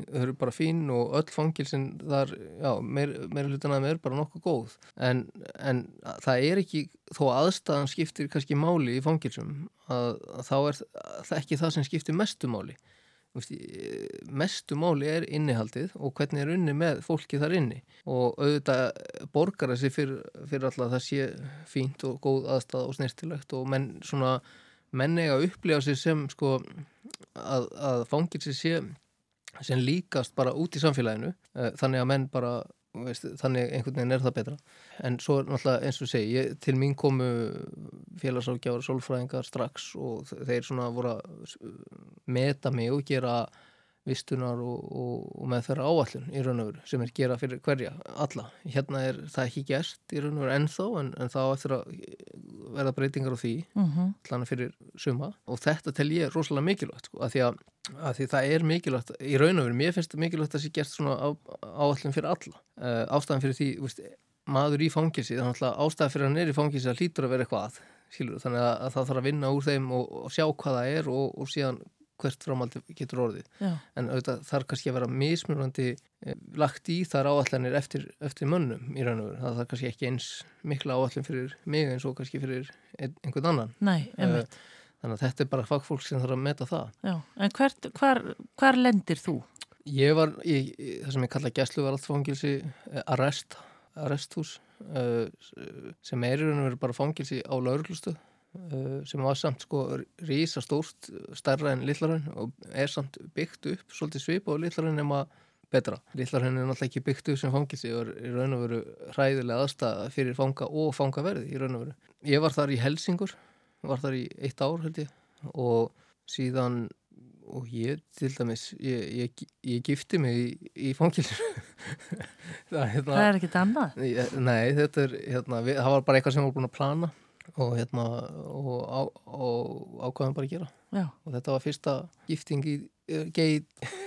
þau eru bara fín og öll fangilsin þar, já, meir, meira hlutan að þeim er bara nokkuð góð, en, en það er ekki, þó aðstæðan skiptir kannski máli í fangilsum, að, að þá er það ekki það sem skiptir mestu máli. Mestu máli er innihaldið og hvernig er unni með fólki þar inni. Og auðvitað borgar þessi fyrir, fyrir alltaf það sé fínt og góð aðstæða og snirtilegt og menn svona menni að upplifa sér sem sko að, að fangir sér sé sem líkast bara út í samfélaginu. Eh, þannig að menn bara veist, þannig einhvern veginn er það betra. En svo náttúrulega eins og segi ég, til mín komu félagsákjáður og sólfræðingar strax og þeir svona voru að meta mig og gera vistunar og, og, og með þeirra áallun í raun og veru sem er gera fyrir hverja alla. Hérna er það ekki gert í raun og veru ennþá en, en þá eftir að verða breytingar á því mm -hmm. allan fyrir suma og þetta tel ég rosalega mikilvægt sko, að, því að, að því það er mikilvægt í raun og veru, mér finnst þetta mikilvægt að það sé gert svona á, áallun fyrir alla. Uh, ástæðan fyrir því, veist, maður í fangilsi þannig að ástæðan fyrir hann er í fangilsi að hlýtur að vera eitthvað að, þannig að, að það þarf að vinna úr þeim og, og sjá hvað það er og, og síðan hvert framaldi getur orðið Já. en auðvitað þarf kannski að vera mismunandi eh, lagt í þar áallanir eftir, eftir mönnum í raun og veru það þarf kannski ekki eins mikla áallin fyrir mig eins og kannski fyrir einhvern annan Nei, uh, þannig að þetta er bara fagfólk sem þarf að meta það Já. En hvert, hvar, hvar lendir þú? Ég var í, það sem ég kalla gæsluvaraldfangilsi eh, arrest, arresthús uh, sem er í raun og veru bara fangilsi á lauruglustuð Eh, sem var samt sko rísa stórt starra en Lillarhönn og er samt byggt upp svolítið svip og Lillarhönn er maður betra. Lillarhönn er náttúrulega ekki byggt upp sem fangilsi og er í raun og veru hræðilega aðstæða fyrir fanga og fangaverði í raun og veru. Ég var þar í Helsingur, var þar í eitt ár held ég og síðan og ég til dæmis ég, ég, ég gifti mig í, í fangilsinu það, hérna, það er ekkit annað? Nei, þetta er hérna, við, það var bara eitthvað sem við vorum búin að plana og hérna og, á, og ákvæðum bara að gera. Já. og þetta var fyrsta gifting í eh, gei,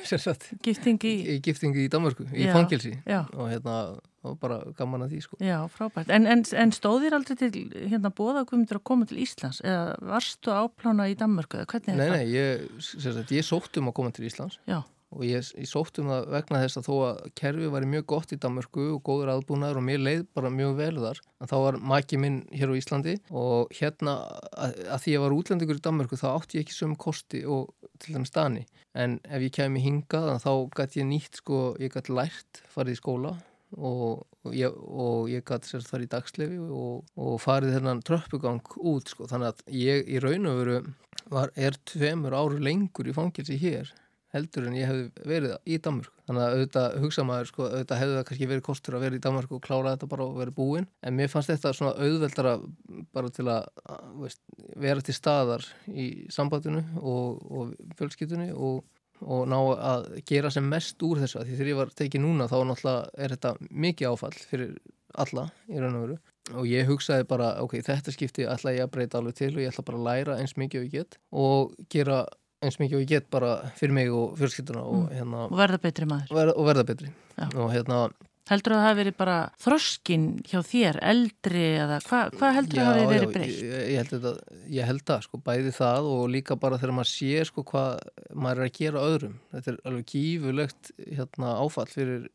gifting í í gifting í Danmarku, í fangilsi og hérna og bara gaman að því sko. Já, frábært, en, en, en stóðir aldrei til hérna bóða að koma til Íslands? Eða varstu áplána í Danmarku eða hvernig er þetta? Nei, nei, ég, ég sótt um að koma til Íslands. Já og ég, ég sótt um það vegna þess að þó að kerfi var mjög gott í Danmörku og góður aðbúnaður og mér leið bara mjög vel þar að þá var maki minn hér á Íslandi og hérna að, að því ég var útlendikur í Danmörku þá átti ég ekki söm kosti og til dæmis dani. En ef ég kemi hingað þá gæti ég nýtt sko, ég gæti lært farið í skóla og, ég, ég gæti sér þar í dagslefi og, og farið þennan tröppugang út sko. Þannig að ég í raun og veru er tveimur áru lengur í fangilsi hér heldur en ég hef verið í Danmörk þannig að auðvitað hugsa maður sko, auðvitað hefði það kannski verið kostur að vera í Danmörk og klára þetta bara og verið búin en mér fannst þetta svona auðveldara bara til að veist, vera til staðar í sambandinu og, og fjölskytunni og, og ná að gera sem mest úr þessu. Því þegar ég var tekið núna þá náttúrulega er þetta mikið áfall fyrir alla í raun og veru. Og ég hugsaði bara ok, þetta skipti ætla ég að breyta alveg til og ég ætla bara að læra eins mikið og ég get og gera eins mikið og ég get bara fyrir mig og fjölskylduna og, mm. hérna, og verða betri maður verða, og verða betri og hérna Heldur að það hafi verið bara þroskin hjá þér, eldri eða hvað hva heldur að það hafi verið breytt? Ég, ég, held þetta, ég held það, sko, bæði það og líka bara þegar maður sér sko hvað maður er að gera öðrum. Þetta er alveg gífurlegt hérna, áfall fyrir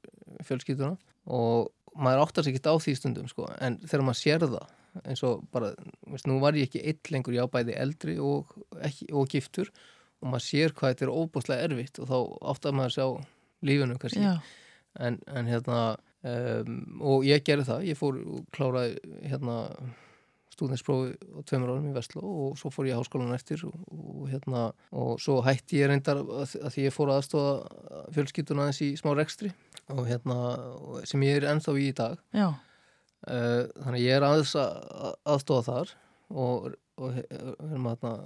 fjölskylduna og maður áttar sér ekkert á því stundum sko en þegar maður sér það eins og bara, veist, nú var ég ekki eitt lengur, já bæði eldri og, ekki, og giftur og maður sér hvað þetta er óbúslega erfitt og þá ofta maður sjá lífinu kannski. En, en hérna um, og ég gerði það, ég fór og kláraði hérna stúdinsprófi á tveimur árum í Vestló og svo fór ég háskólan eftir og, og hérna og svo hætti ég reyndar að, að því ég fór aðstofa fjölskytuna aðeins í smá rekstri og hérna sem ég er ennþá í í dag. Uh, þannig ég er aðeins að, aðstofa þar og, og að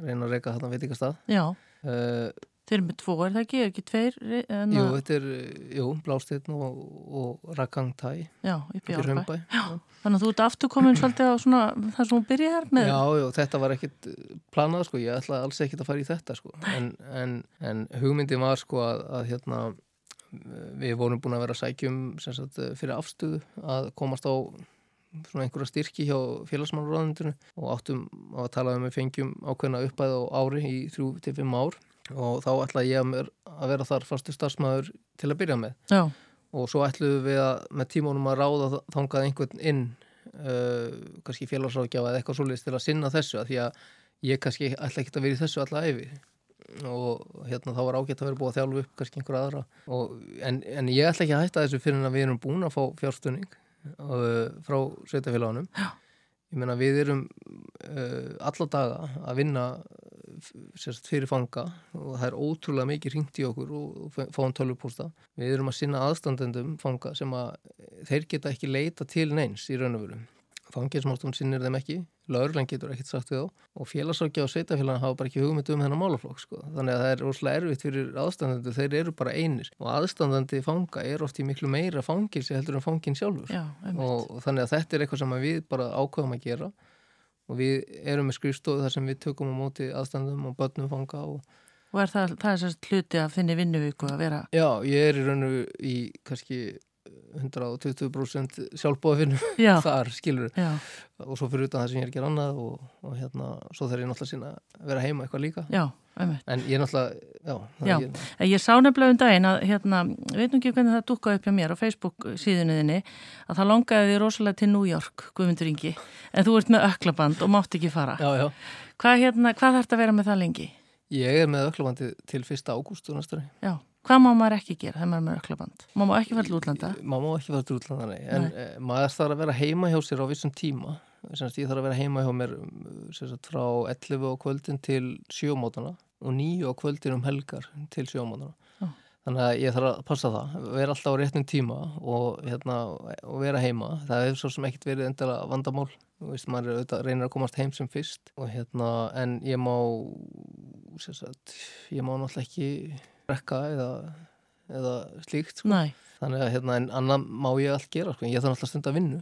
reyna að reyka þarna veitikastað Já. Uh, Þeir eru með tvo, er það ekki? Er ekki tveir? Enna... Jú, þetta er, jú, Blásteinn og, og Rakangtæ Já, upp í Árbæ Þannig að þú ert aftur komin svolítið á svona það sem þú byrjaði með. Já, já, þetta var ekkit planað, sko, ég ætlaði alls ekkit að fara í þetta, sko. En, en, en hugmyndi var, sko, að, að hérna við vorum búin að vera sækjum sagt, fyrir afstöðu að komast á svona einhverja styrki hjá félagsmannurraðundinu og áttum að tala um að fengjum ákveðna uppæð á ári í 3-5 ár. Og þá ætlaði ég að, að vera þar fastu starfsmæður til að byrja með. Já. og svo ætluðum við að með tímónum að ráða þangað einhvern inn uh, kannski félagsrákjáð eða eitthvað svolítið til að sinna þessu að því að ég kannski ætla ekki að vera í þessu alla efi og hérna þá var ágætt að vera búið að þjálfu upp kannski einhverja aðra. Og, en, en ég ætla ekki að hætta þessu fyrir en við erum búin að fá fjárstunning uh, frá sveitafélagunum ég meina við erum uh, alla daga að vinna sérst, fyrir fanga og það er ótrúlega mikið ringt í okkur og fáum tölvupústa við erum að sinna aðstandendum fanga sem að þeir geta ekki leita til neins í raun og veru fanginsmáttum sinnir þeim ekki, laurlen getur ekkert sagt við þá og félagsákja og sveitafélagin hafa bara ekki hugmyndu um þennan málaflokk sko. þannig að það er rosalega erfitt fyrir aðstandendu þeir eru bara einir og aðstandandi fanga er oft í miklu meira fangilsi heldur en fangin sjálfur Já, og, þannig að þetta er eitthvað sem við bara ákvæðum að gera og við erum með skrifstofu þar sem við tökum á móti aðstandum og börnum fanga og, og er það, það er sérst hluti að finna vinnuvíku að vera? Já, ég er í raun og í kannski 120% sjálfbóðafinn þar, skilur já. og svo fyrir utan það sem ég er að gera annað og, og hérna, svo þarf ég náttúrulega sína að vera heima eitthvað líka já, en ég er náttúrulega já, já. Ég, ég sá nefnilega um daginn að hérna, veit nú ekki hvernig það dukkaði upp hjá mér á Facebook síðuninni að það longaði því rosalega til New York Guðmundur Ingi, en þú ert með öklaband og mátt ekki fara hvað, hérna, hvað þarf þetta að vera með það lengi? Ég er með öklabandi til 1. ágúst Já Hvað má maður ekki gera þegar maður er með öklaband? Má maður ekki fara til útlanda? Má maður ekki fara til útlanda, nei. En nei. Eh, maður þarf að vera heima hjá sér á vissum tíma. Senast ég þarf að vera heima hjá mér sagt, frá 11 á kvöldin til 7 mótana og 9 á kvöldin um helgar til 7 mótana. Oh. Þannig að ég þarf að passa það, vera alltaf á réttum tíma og, hérna, og vera heima. Það hefur svo sem ekkert verið endala vandamál. Veist, maður reynir að komast heim sem fyrst og, hérna, en ég má, sagt, ég má náttúrulega ekki rekka eða, eða slíkt sko. þannig að hérna en annan má ég allt gera sko. ég þarf alltaf stund að vinna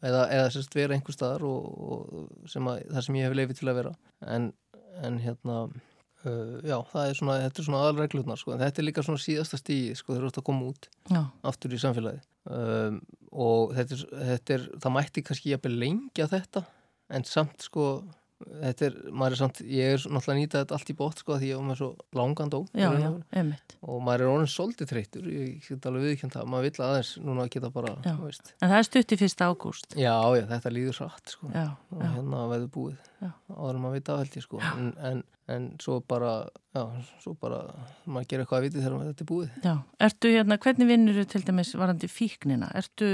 eða, eða sérst vera einhver staðar og, og sem að, þar sem ég hef leifið til að vera en, en hérna uh, já, það er svona, þetta er svona aðalreglutnar sko. þetta er líka svona síðasta stíði sko, þegar þú ert að koma út já. aftur í samfélagi um, og þetta er, þetta er það mætti kannski jafnveg lengja þetta en samt sko þetta er, maður er samt, ég er náttúrulega nýtað þetta allt í bótt sko því ég var með svo langan dó já, já, og maður er orðin svolítið þreytur, ég get alveg viðkjönd það. Maður vill aðeins núna geta bara en það er stutt í fyrsta ágúst. Já, já, þetta líður satt sko. Já, og hérna veður búið. Áður maður vita aðhaldi sko. En, en, en svo bara, já, svo bara maður gerir eitthvað að viti þegar þetta er búið. Já, ertu hérna, hvernig vinnur þú til dæmis varandi fíknina, ertu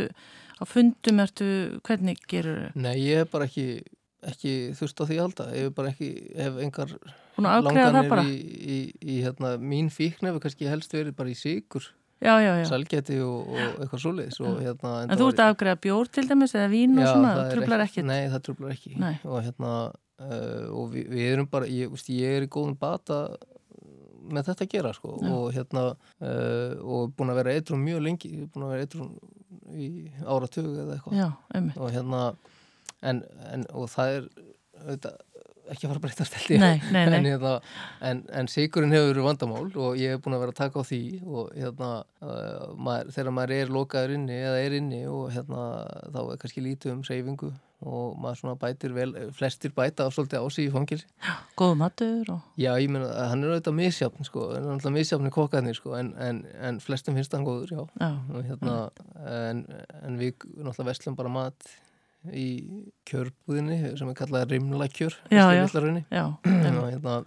á fundum, ertu, hvernig gerur? Nei, ég er bara ekki ekki þurft á því alltaf ef bara ekki, ef engar langanir í, í, í hérna, mín fíkn hefur kannski helst verið bara í síkur salgeti og, og eitthvað svoleiðis hérna, En þú ert að afgreða bjór til dæmis eða vín og já, svona, það trublar ekki Nei, það trublar ekki. Nei. og hérna uh, og við, við erum bara, ég, veist, ég er í góðum bata með þetta að gera sko. Já. og hérna uh, og búin að vera eitthvað mjög lengi búin að vera eitthvað í áratögu eða eitthvað. Og hérna en, en, og það er auðvitað, ekki að fara að breyta stelti en, hérna, en, en sigurinn hefur verið vandamál og ég hef búin að vera að taka á því og hérna, uh, maður, þegar maður er lokaður inni eða er inni og hérna, þá er kannski lítið um seyfingu og maður svona bætir vel, flestir bæta af svolítið ási í fangilsi Góð matur og... Já, ég menna, hann er auðvitað misjafn sko, hann er auðvitað misjafn í kokkaðni sko, en, en, en flestum finnst hann góður, já, já. Og, hérna, en, en við náttúrulega vestlum bara mat í kjörbúðinni sem er kallað rimlakjör hérna,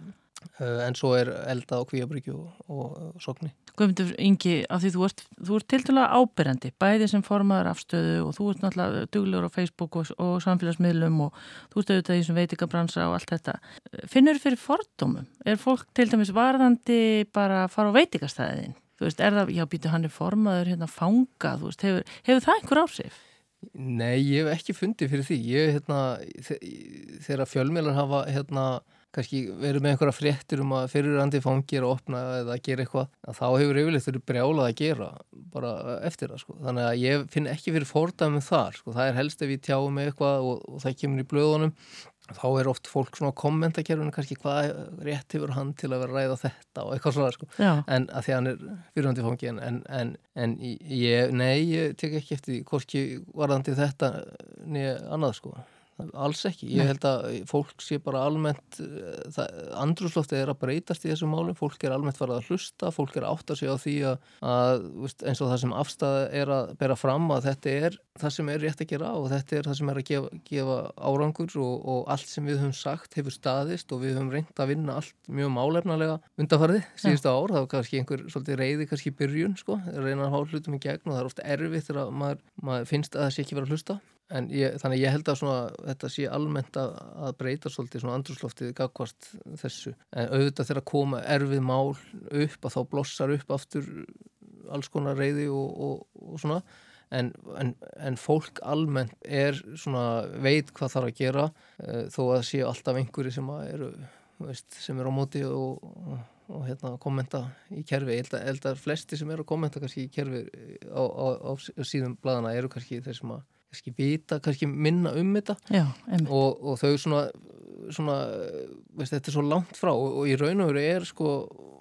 uh, en svo er elda á kvíabryggju og, og sokni Guðmundur Ingi, af því þú ert, þú ert til dæla ábyrjandi, bæði sem formaður afstöðu og þú ert náttúrulega duglegur á Facebook og, og samfélagsmiðlum og þú ert auðvitað í þessum veitingabransa og allt þetta. Finnur fyrir fordómum? Er fólk til dæmis varðandi bara að fara á veitingastæðin? Þú veist, er það, já, býtu hann er formaður hérna fanga, þú veist, hefur, hefur það einhver áhrif? Nei, ég hef ekki fundið fyrir því. Ég, hérna, þegar fjölmjölar hafa, hérna, kannski verið með einhverja fréttir um að fyrirrandi fangir að opna eða að gera eitthvað, að þá hefur yfirleitt verið brjálað að gera bara eftir það sko. Þannig að ég finn ekki fyrir fordæmum þar sko. Það er helst ef ég tjáum með eitthvað og, og það kemur í blöðunum þá er oft fólk svona á kommentakerfinu kannski hvað rétt hefur hann til að vera að ræða þetta? og eitthvað svona sko. en að því hann er fyrirhandi fangi en, en, en, en ég, nei, ég tek ekki eftir hvorki varðandi þetta niður annað sko alls ekki, ég held að fólk sé bara almennt eh, andrúsloftið er að breytast í þessum málum. Fólk er almennt farið að hlusta, fólk er átt að segja á því að, að eins og það sem afstæða er að bera fram að þetta er það sem er rétt að gera og þetta er það sem er að gefa, gefa árangur og, og allt sem við höfum sagt hefur staðist og við höfum reynd að vinna allt mjög málefnalega undanfarið síðustu ár, það var kannski einhver svolítið reyði kannski byrjun sko, reyna að hálf hlutum í gegn og það er ofta erfitt þegar maður, maður finnst að það sé ekki verið að hlusta Ég, þannig ég held að svona, þetta sé almennt að, að breyta svolítið svona andrúsloftið gagvart þessu. En auðvitað þegar að koma erfið mál upp að þá blossar upp aftur alls konar reyði og, og, og svona. En, en, en fólk almennt er svona veit hvað þarf að gera uh, þó að séu alltaf einhverju sem eru sem eru á móti og, og hérna kommenta í kerfi. Ég held að flesti sem eru að kommenta kannski í kerfi á, á, á síðum bladana eru kannski þeir sem að kannski vita, kannski minna um þetta. Já, og, og þau svona, svona veist, þetta er svo langt frá og, og í raun og veru er sko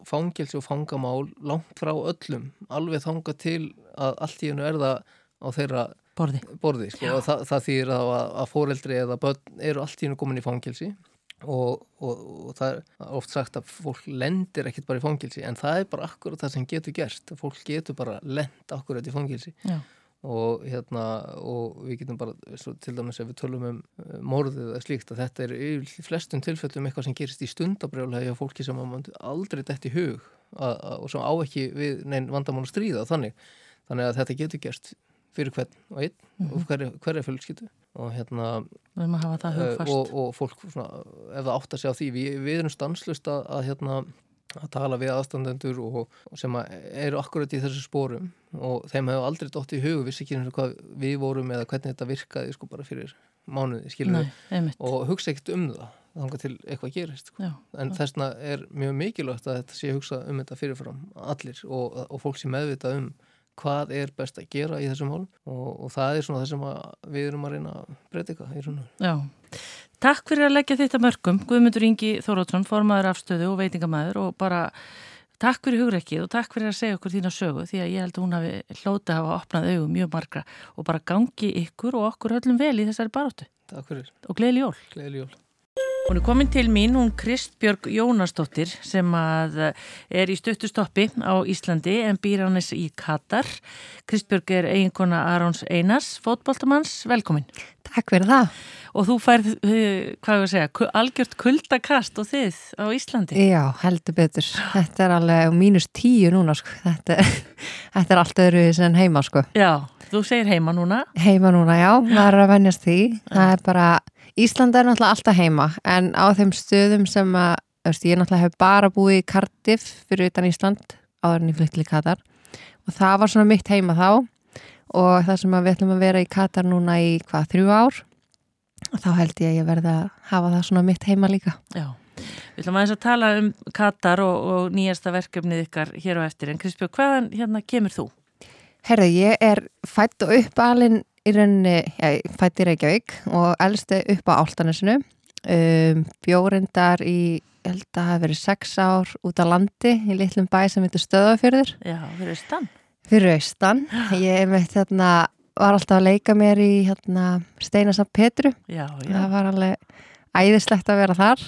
fangelsi og fangamál langt frá öllum alveg þanga til að allt í hennu er það á þeirra borði, borði sko, og það, það þýðir að, að fóreldri eða börn eru allt í hennu komin í fangelsi og, og það er oft sagt að fólk lendir ekkert bara í fangelsi en það er bara akkurat það sem getur gerst fólk getur bara lend akkurat í fangelsi. Já og hérna og við getum bara, til dæmis ef við tölum um uh, morðið eða slíkt að þetta er í flestum tilfellum eitthvað sem gerist í stundabrjálega hjá fólki sem aldrei dætt í hug að, að, og sem á ekki við neinn vandamál að stríða þannig, þannig að þetta getur gerst fyrir hvern og einn mm -hmm. og hverja, hverja fjölskyttu og hérna uh, og, og fólk svona, ef það átt að segja á því við, við erum stanslust að, að hérna að tala við aðstandendur og, sem að eru akkurat í þessu spórum og þeim hefur aldrei dótt í hug vissi ekki og hvað við vorum eða hvernig þetta virkaði sko bara fyrir mánuði við og hugsa ekkert um það þannig til eitthvað gerist sko. já, en þessna er mjög mikilvægt að þetta sé hugsa um þetta fyrirfram allir og, og fólk sé meðvita um hvað er best að gera í þessum málum og, og það er svona það sem við erum að reyna að í svona Já Takk fyrir að leggja þetta mörgum, Guðmundur Ingi Þórótsson, formaður afstöðu og veitingamæður og bara takk fyrir hugreikið og takk fyrir að segja okkur þína sögu því að ég held að hún hafi hlóta að hafa opnað augum mjög margra og bara gangi ykkur og okkur öllum vel í þessari baróttu. Takk fyrir. Og gleðli jól. Hún er komin til mín, hún Kristbjörg Jónasdóttir sem að er í stöttustoppi á Íslandi en býr hannes í Katar. Kristbjörg er eiginkona Arons Einars, fótbóltamanns, velkomin. Takk fyrir það. Og þú færð, hvað ég að segja, algjört kuldakast og þið á Íslandi. Já, heldur betur. Þetta er alveg mínus tíu núna, sko. Þetta, þetta er allt öðru sem heima, sko. Já, þú segir heima núna. Heima núna, já. Það er að vennjast því. Það er bara Íslanda er náttúrulega alltaf heima en á þeim stöðum sem að veist, ég náttúrulega hef bara búið í Cardiff fyrir utan Ísland áður en ég flytti í Katar. Og það var svona mitt heima þá. Og það sem við ætlum að vera í Katar núna í hvað, þrjú ár? Og þá held ég að ég verði að hafa það svona mitt heima líka. Já, við ætlum aðeins að tala um Katar og, og nýjasta verkefnið ykkar hér á eftir. En Kristbjörg, hvaðan hérna kemur þú? Herðu, ég er fætt og uppalinn í rauninni, já, fætt í Reykjavík og elsti upp á Áltanesinu um, bjórindar í ég held að það hef verið sex ár út á landi í litlum bæ sem heitir Stöðafjörður Já, fyrir austan. Fyrir austan, ég meitt hérna var alltaf að leika mér í hérna Steinasam Petru. Já, já. það var alveg æðislegt að vera þar.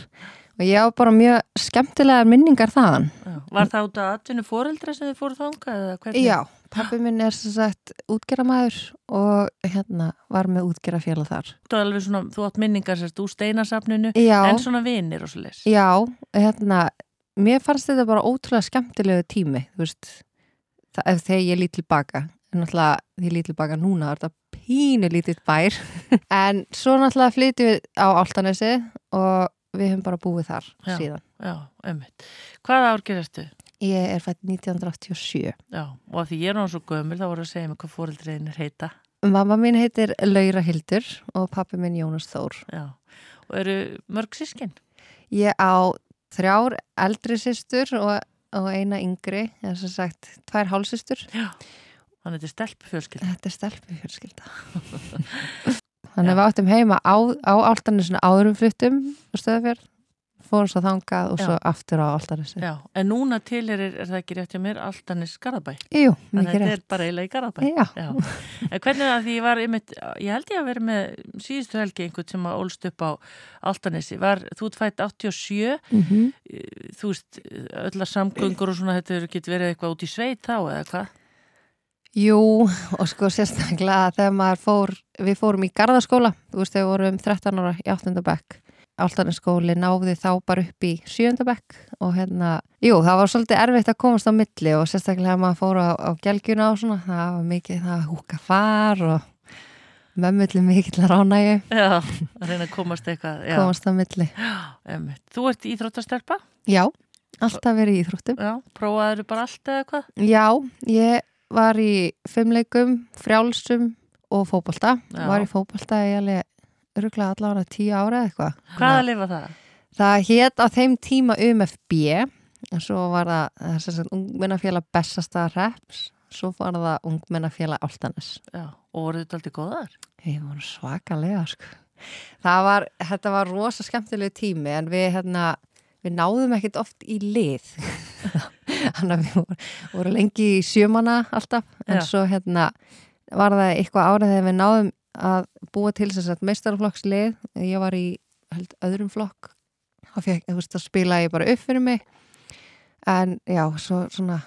Og ég á bara mjög skemmtilegar minningar þaðan. Já. Var það út af atvinnu fóreldra sem þið fóruð þánga? Já, pappi minn er sem sagt útgerramæður og hérna var með útgerrafélag þar. Þú, alveg svona, þú átt minningar sérst úr steinasafninu Já, en svona vinir og svo les. já, hérna, mér fannst þetta bara ótrúlega skemmtilegu tími, þú veist, það, ef þegar ég lít tilbaka, en náttúrulega því ég lít tilbaka núna, er þetta pínu lítið bær, en svo náttúrulega flytjum við á Altanesi og við höfum bara búið þar Já. síðan. Já, ömmit. Hvaða ár gerastu? Ég er fætt 1987. Já, og að því ég er náttúrulega svo gömur þá voru að segja mig hvað fóreldriðin er heita. Mamma mín heitir Laura Hildur og pappi minn Jónas Þór. Já, og eru mörg sískin? Ég á þrjár eldri systur og, og eina yngri, eða sem sagt tvær hálsistur. Já. Þannig þetta er stelpu fjölskyld. Þetta er stelpu fjölskylda. Þannig að við áttum heima á, á áltanisinu áðurum fluttum á stöðafjörð, fórum svo þangað og Já. svo aftur á áltanisinu. Já, en núna til er, er það ekki rétt hjá mér Altanis Garðabæ. Jú, Þannig að mikið þetta rétt. er bara eiginlega í Garðabæ. Já, Já, en hvernig það því ég var einmitt, ég held ég að vera með síðustu helgi einhvern sem að ólst upp á Altanesi, var, þú fætt 87, mm þú veist, öllar samgöngur og svona þetta getur verið eitthvað út í sveit þá eða hvað? Jú, og sko sérstaklega þegar maður fór, við fórum í gardaskóla, þú veist, við vorum 13 ára í 8. bekk. Áltanisskóli náði þá bara upp í 7. bekk og hérna, jú, það var svolítið erfitt að komast á milli og sérstaklega maður fór á, á gelgjuna og svona, það var mikið það að húka far og mömmulli mikill ránægi, Já, að reyna að komast eitthvað, já, komast á milli. einmitt. Þú ert íþróttastelpa? Já, alltaf verið íþróttum. Já, prófaður bara allt eða hvað? Já, ég var í fimmleikum, frjálsum og fótbolta. Já. Var í fótbolta í alveg öruglega allavega tíu ára eða eitthvað. Hvaða lifa það? Það hét á þeim tíma UMFB en svo var það, það sem sagt ungmennafélag Bessastað Reps svo var það ungmennafélag Áltanes. Já, og voru þetta aldrei góðar? Við vorum svakalega sko. Það var, þetta var rosa skemmtilegu tími en við hérna, við náðum ekkert oft í lið. Þannig að við vorum, vorum lengi í sjömana alltaf en Já. svo hérna var það eitthvað árið þegar við náðum að búa til þess að meistarflokkslið. Ég var í held, öðrum flokk þá spila ég bara upp fyrir mig en já, svo svona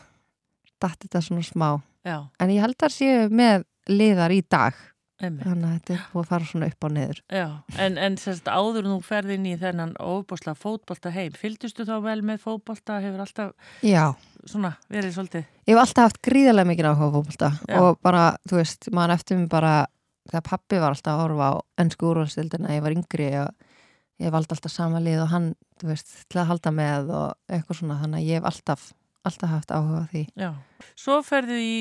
datt þetta svona smá Já, en ég held að séu með liðar í dag einmitt. þannig að þetta er búið að fara svona upp á niður Já, en, en sérst áður nú ferði inn í þennan óbúsla fótbolta heim. Fylgdustu þá vel með fótbolta? Hefur alltaf Já, svona verið svolítið? ég hef alltaf haft gríðarlega mikið áhuga á fótbolta og bara, þú veist, maður eftir mig bara þegar pappi var alltaf að horfa á ennsku úrvalstildina, ég var yngri og ég valdi alltaf sama lið og hann veist, til að halda með og eitthvað svona þannig að ég hef alltaf, alltaf haft áhuga því Já. Svo ferðu í,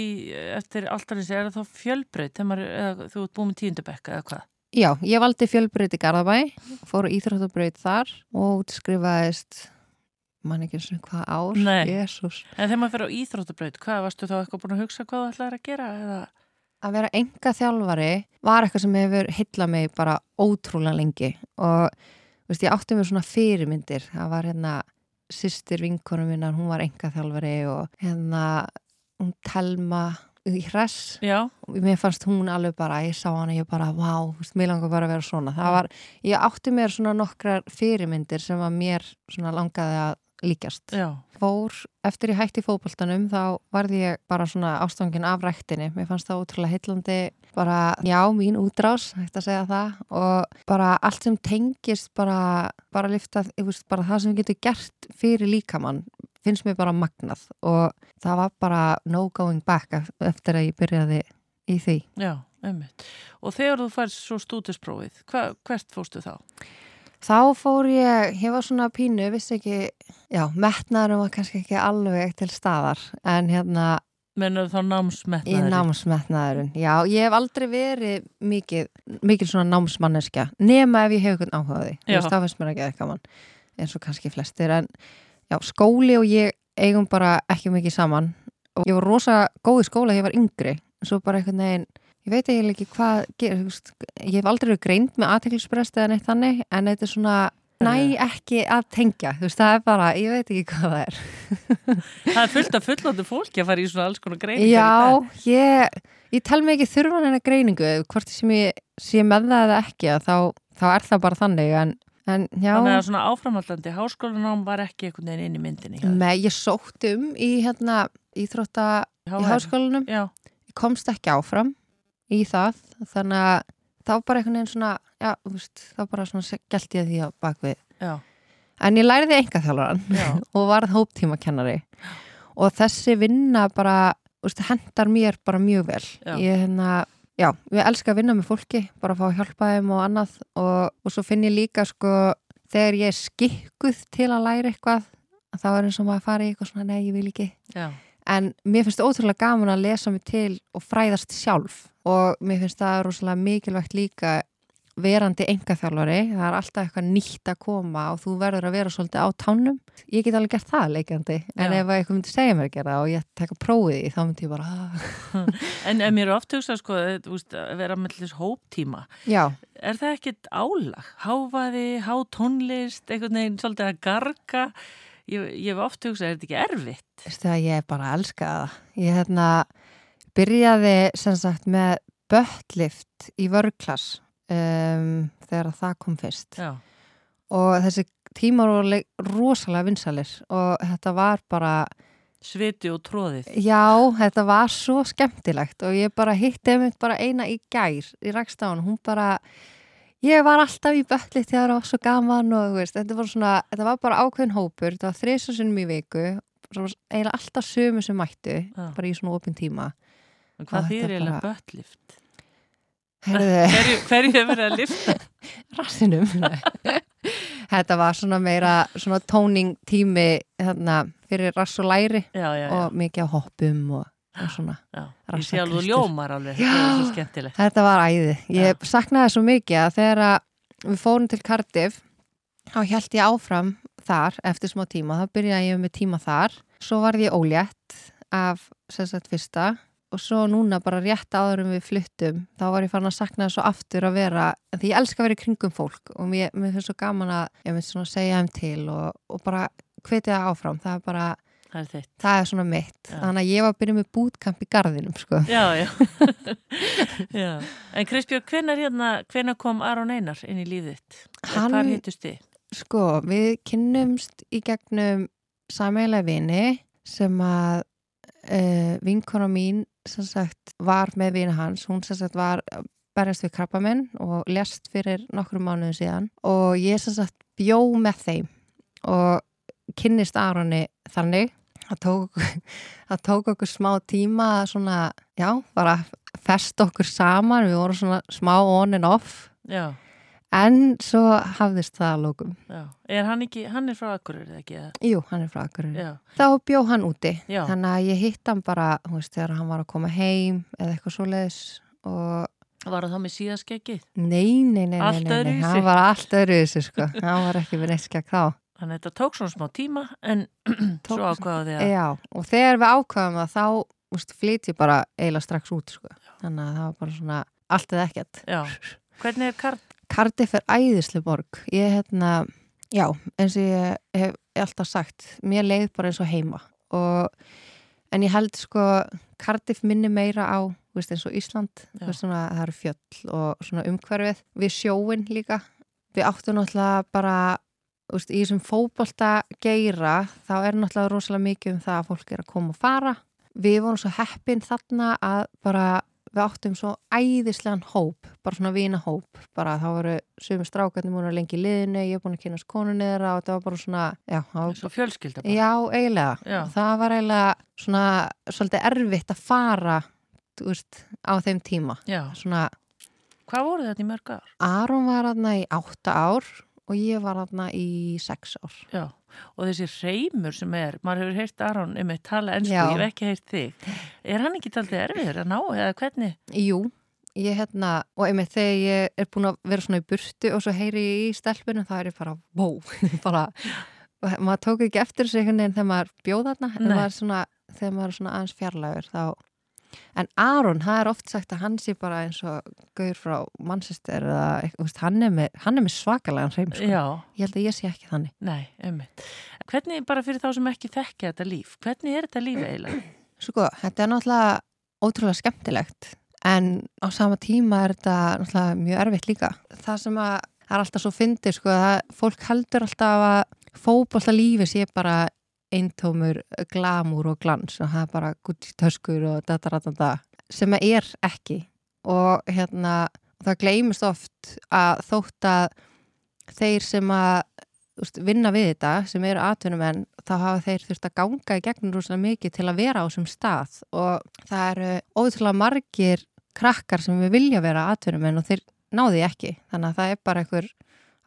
eftir alltanis, er það þá fjölbreyt, þegar þú ert búið með tíundabekka eða hvað? Já, ég valdi fjölbreyt í Garðabæ fór íþróttabreyt þar og útskrifaðist mann ekki eins og hvað ár Nei. Jesús. En þegar maður fer á íþróttabraut, hvað varstu þá eitthvað búin að hugsa hvað að vera enga þjálfari var eitthvað sem hefur hillað mig bara ótrúlega lengi. Og veist, ég átti mér svona fyrirmyndir. Það var hérna sýstir vinkonum minnar, hún var enga þjálfari og hérna hún Telma í Hress Já, og mér fannst hún alveg bara, ég sá hana ég bara, wow, mér langar bara að vera svona. Það var, ég átti mér svona nokkrar fyrirmyndir sem að mér svona langaði að líkast já, fór, eftir ég hætti í fótboltanum þá varði ég bara svona ástangin af ræktinni, mér fannst það útrúlega heillandi bara, já, mín útrás hægt að segja það og bara allt sem tengist bara bara liftað, ég veist, bara það sem getur gert fyrir líkamann, finnst mér bara magnað og það var bara no going back ef- eftir að ég byrjaði í því. já, einmitt. Og þegar þú færst svo stúdisprófið, hvert fórstu þá? Þá fór ég, ég var svona pínu, vissi ekki, já, metnaðurum var kannski ekki alveg til staðar en hérna Menur þá Í námsmetnaðir? námsmetnaðurinn, já, ég hef aldrei verið mikið, mikið svona námsmanneskja nema ef ég hef einhvern áhugaði þú veist, þá finnst mér ekki eitthvað mann eins og kannski flestir, en já, skóli og ég eigum bara ekki mikið saman. Og ég var rosa góð í skóla þegar ég var yngri, svo bara einhvern veginn ég veit eiginlega ekki hvað ég hef aldrei verið greint með aðteklisbrest eða neitt þannig, en þetta er svona næ ekki að tengja, þú veist, það er bara ég veit ekki hvað það er. Það er fullt af fullóttu fólki að fara í svona alls konar greiningar Já, ég, ég tel mig ekki þurfa hennar greiningu, hvort sem ég sé með það eða ekki, að þá, þá er það bara þannig, en, en já, Þannig að svona áframhaldandi háskólanám var ekki einhvern veginn inn í myndinni. með, ég sótt um í hérna, íþrótta í háskólanum. Já, ég komst ekki áfram í það. Þannig að þá bara einhvern veginn svona já, þú veist, þá bara svona gælt ég því á bakvið já, en ég læriði enga þjálfaran já, og varð hóptímakennari. Og þessi vinna bara þú veist, hendar mér bara mjög vel. Já. ég hérna Já, ég elska að vinna með fólki, bara að fá að hjálpa þeim og annað. Og, og svo finn ég líka sko, þegar ég er skikkuð til að læra eitthvað, þá er eins og maður að fara í eitthvað svona, nei, ég vil ekki. Já, en mér finnst ótrúlega gaman að lesa mig til og fræðast sjálf og mér finnst það rosalega mikilvægt líka verandi engaþjálfari, það er alltaf eitthvað nýtt að koma og þú verður að vera svolítið á tánum. Ég get alveg gert það leikandi, en Já. ef eitthvað myndi segja mér að gera og ég tekka prófið í, þá myndi ég bara "Ah." En, en mér er oft hugsað sko, þú veist, að vera með þess hóptíma. Já, Er það ekkit álag? Háfaði, há tónlist, einhvern veginn svolítið að garga? Ég, ég hef oft hugsað, er þetta ekki erfitt? veistu það, ég bara elska það. Ég hérna byrjaði sem sagt með böttlift í vörklass um, þegar það kom fyrst. Já, og þessi tímar voru rosalega vinsalir og þetta var bara, sviti og tróðið. já, þetta var svo skemmtilegt og ég bara hitti einmitt bara eina í gær í rækstáðan, hún bara ég var alltaf í bötli þegar það var svo gaman og veist, þetta var svona þetta var bara ákveðin hópur, þetta var þriðsvarsinnum í viku eiginlega alltaf sömu sem mættu, Já. bara í svona opin tíma En hvað þýr eiginlega bara- böttlift? Herðu, Hverju, hefur verið að lifta? rassinum þetta var svona meira svona tóning tími þarna, fyrir rass og læri Já, já, já. og mikið á hoppum og, og svona. Ég sé alveg ljómar alveg, Já. þetta þetta var æði, ég saknaði svo mikið að þegar við fórum til Cardiff þá held ég áfram þar eftir smá tíma, þá byrjaði ég með tíma þar svo varð ég ólétt af sagt fyrsta og svo núna bara rétt áður en við fluttum þá var ég farin að sakna svo aftur að vera því ég elska að vera í kringum fólk og mér, mér finnst svo gaman að ég finnst svona að segja þeim til og, og bara hvetja það áfram, það er bara Það er það er svona mitt, Já. þannig að ég var að byrja með bútkamp í garðinum sko Já, já. já. En Kristbjörg, hvenar, hérna, hvenar kom Aron Einar inn í? Hann- Hvar hittust þið? Sko, við kynnumst í gegnum sameiginlega vini sem að uh, vinkona mín sagt var með vina hans, hún sagt var berjast við krabbamenn og lest fyrir nokkrum mánuðum síðan. Og ég sagt bjó með þeim og kynnist Aroni þannig. Það tók, tók okkur smá tíma svona, já, bara fest okkur saman, við vorum svona smá on and off. Já, en svo hafðist það að lókum já. Er hann ekki, hann er frá Akureyri, eða ekki? Jú, hann er frá Akureyri. Já, Þá bjó hann úti. Já. Þannig að ég hitt hann bara, þú veist, þegar hann var að koma heim eða eitthvað svoleiðis og var það þá með síðaskeggið? nei, nei, nei, nei, nei, nei, öðruvísi? hann var allt öðruvísi, sko. hann var ekki með neitt skekk þá. Þannig að þetta tók svona smá tíma en Tók svo ákvaða því að Já, og þegar við ákvaðum það, þá, veist, flyt ég bara eiginlega strax út, sko. Þannig að það var bara svona allt eða ekkert. Já, hvernig er kart? Cardiff er æðisli borg. Ég, hérna, já, eins og ég hef alltaf sagt, mér leið bara eins og heima. Og, en ég held sko, Cardiff minni meira á, veist, eins og Ísland, veist, svona, það eru fjöll og svona umhverfið. Við sjóin líka. Við áttum náttúrulega bara, veist, í þessum fótbolta geira, þá er náttúrulega rosalega mikið um það að fólk er að koma og fara. Við vorum svo heppin þarna að bara við áttum svo æðislegan hóp, bara svona vina hóp, bara þá voru sumi strákarnir múin að lengi í liðinu, ég er búin að kynast konunni þeirra og þetta var bara svona, já, það var Svo fjölskylda bara. Já, eiginlega. Já. Það var eiginlega svona svolítið erfitt að fara veist, á þeim tíma. Svona, Hvað voru þetta í mörg ár? Aron var aðna í átta ár og ég var aðna í sex ár. Já. Og þessi reymur sem er, maður hefur heyrt Aron um eitt tala ennsku, ég hef ekki heyrt þig. Er hann ekki taldið erfiður að ná eða hvernig? Jú, ég hérna, og einmitt þegar ég er búin að vera svona í burtu og svo heyri ég í stelpunum, það er ég bara, wow, bara, maður tók ekki eftir þessu einhvern veginn þegar maður bjóð þarna, en maður svona, þegar maður er svona aðeins fjarlægur, þá, en Aron, það er oft sagt að hann sé bara eins og gaur frá Manchester eða, veist, hann er með, hann er með svakalega hreim, sko. Ég held að ég sé ekki þannig. nei, ummitt. Hvernig, bara fyrir þá sem ekki þekkja þetta líf, hvernig er þetta líf eiginlega? Sko, þetta er náttúrulega ótrúlega skemmtilegt en á sama tíma er þetta náttúrulega mjög erfitt líka. Það sem að það er alltaf svo fyndir, sko, að fólk heldur alltaf að fótbolta lífi sé bara eintómur glamúr og glans og það er bara gutt í töskur og dataratanda sem að er ekki. Og hérna það gleymist oft að þótt að þeir sem að úst, vinna við þetta sem eru atvinnumenn þá hafa þeir þurft að ganga í gegnum rúslega mikið til að vera á þessum stað. Og það eru ótrúlega margir krakkar sem við vilja vera atvinnumenn og þeir náði ekki. Þannig að það er bara einhver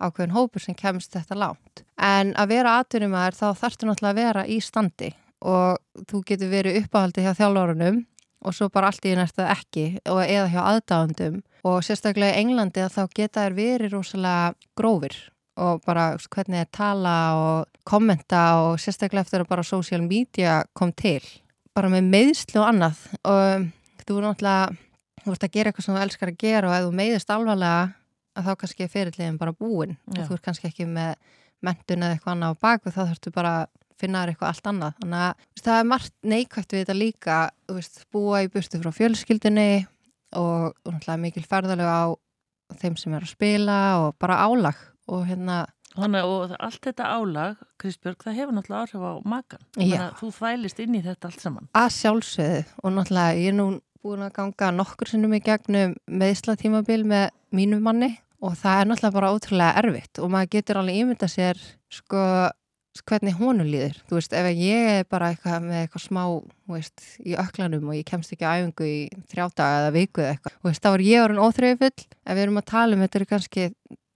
ákveðin hópur sem kemst þetta lánt en að vera atvinnumæður þá þarfstu náttúrulega að vera í standi og þú getur verið uppáhaldi hjá þjálfórunum og svo bara allt í næsta ekki og eða hjá aðdáðandum og sérstaklega í Englandi að þá geta þær verið rosalega grófir og bara hvernig þeir tala og kommenta og sérstaklega eftir að bara social media kom til. Bara með meðslu og annað. Og þú náttúrulega þú ert að gera eitthvað sem þú elskar að gera og ef þú meðist alvarlega að þá kannski er fyrirliðin bara búin Já. og þú ert kannski ekki með mentun eða eitthvað annað á baku þá þurftu bara finnaður eitthvað allt annað þannig að það er margt neikvægt við þetta líka veist, búa í burtu frá fjölskyldunni og, og mikil ferðalega á þeim sem er að spila og bara álag og hérna Þannig að allt þetta álag, Kristbjörg, það hefur náttúrulega áhrif á makan. Þannig að þú þvælist inn í þetta allt saman. Að sjálfsögðu og náttúrulega ég er nú búin að ganga nokkur sinnum í gegnum meðslatímabil með mínu manni og það er náttúrulega bara ótrúlega erfitt og maður getur alveg ímynda sér sko hvernig honu líður. Þú veist, ef ég er bara eitthvað með eitthvað smá, veist, í öklanum og ég kemst ekki að æfingu í þrjá daga eða viku eða eitthvað, veist, þá er ég orðin óþreyfull. Ef við erum að tala um þetta er kannski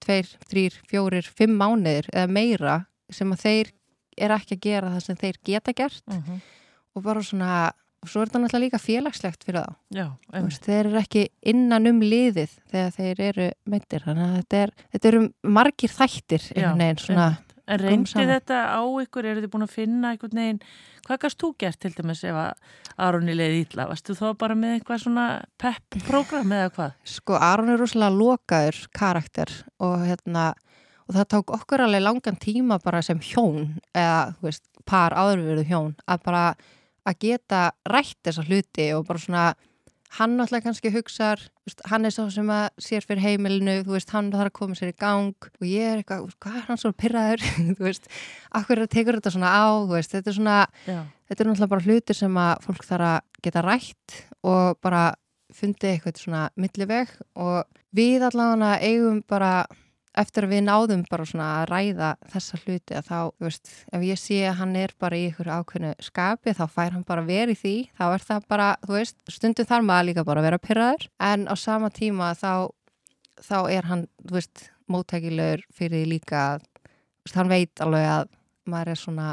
tveir, þrýr, fjórir, fimm mánuðir eða meira sem að þeir er ekki að gera það sem þeir geta gert uh mhm. -huh. og bara svona og svo er þetta náttúrulega líka félagslegt fyrir þá. Já, veist, þeir eru ekki innan um liðið þegar þeir eru myndir þannig að þetta, er, þetta eru margir þættir einhvern veginn svona En reyndi þetta á ykkur, eru þið búin að finna einhvern veginn, hvað gafst þú gert til dæmis ef að Aronni leiði ítla? Varstu þá bara með eitthvað svona pepp-program eða hvað? Sko, Aron er rosalega lokaður karakter og hérna, og það tók okkur alveg langan tíma bara sem hjón, eða, þú veist, par áðurverðu hjón, að bara að geta rætt þessa hluti og bara svona hann náttúrulega kannski hugsaður, hann er svo sem að sér fyrir heimilinu, þú veist, hann þarf að koma sér í gang og ég er eitthvað, hvað er hann svo pyrraður, þú veist, akkur tekur þetta svona á, veist, þetta er svona, Já. þetta er náttúrulega bara hlutir sem að fólk þarf að geta rætt og bara fundi eitthvað svona milliveg og við allavega eigum bara eftir að við náðum bara svona að ræða þessa hluti að þá, þú veist, ef ég sé að hann er bara í ykkur ákveðnu skapi þá fær hann bara verið því, þá er það bara, þú veist, stundum þar maður líka bara að vera pyrraður, en á sama tíma þá, þá er hann, þú veist, móttækilegur fyrir líka, þú veist, hann veit alveg að maður er svona,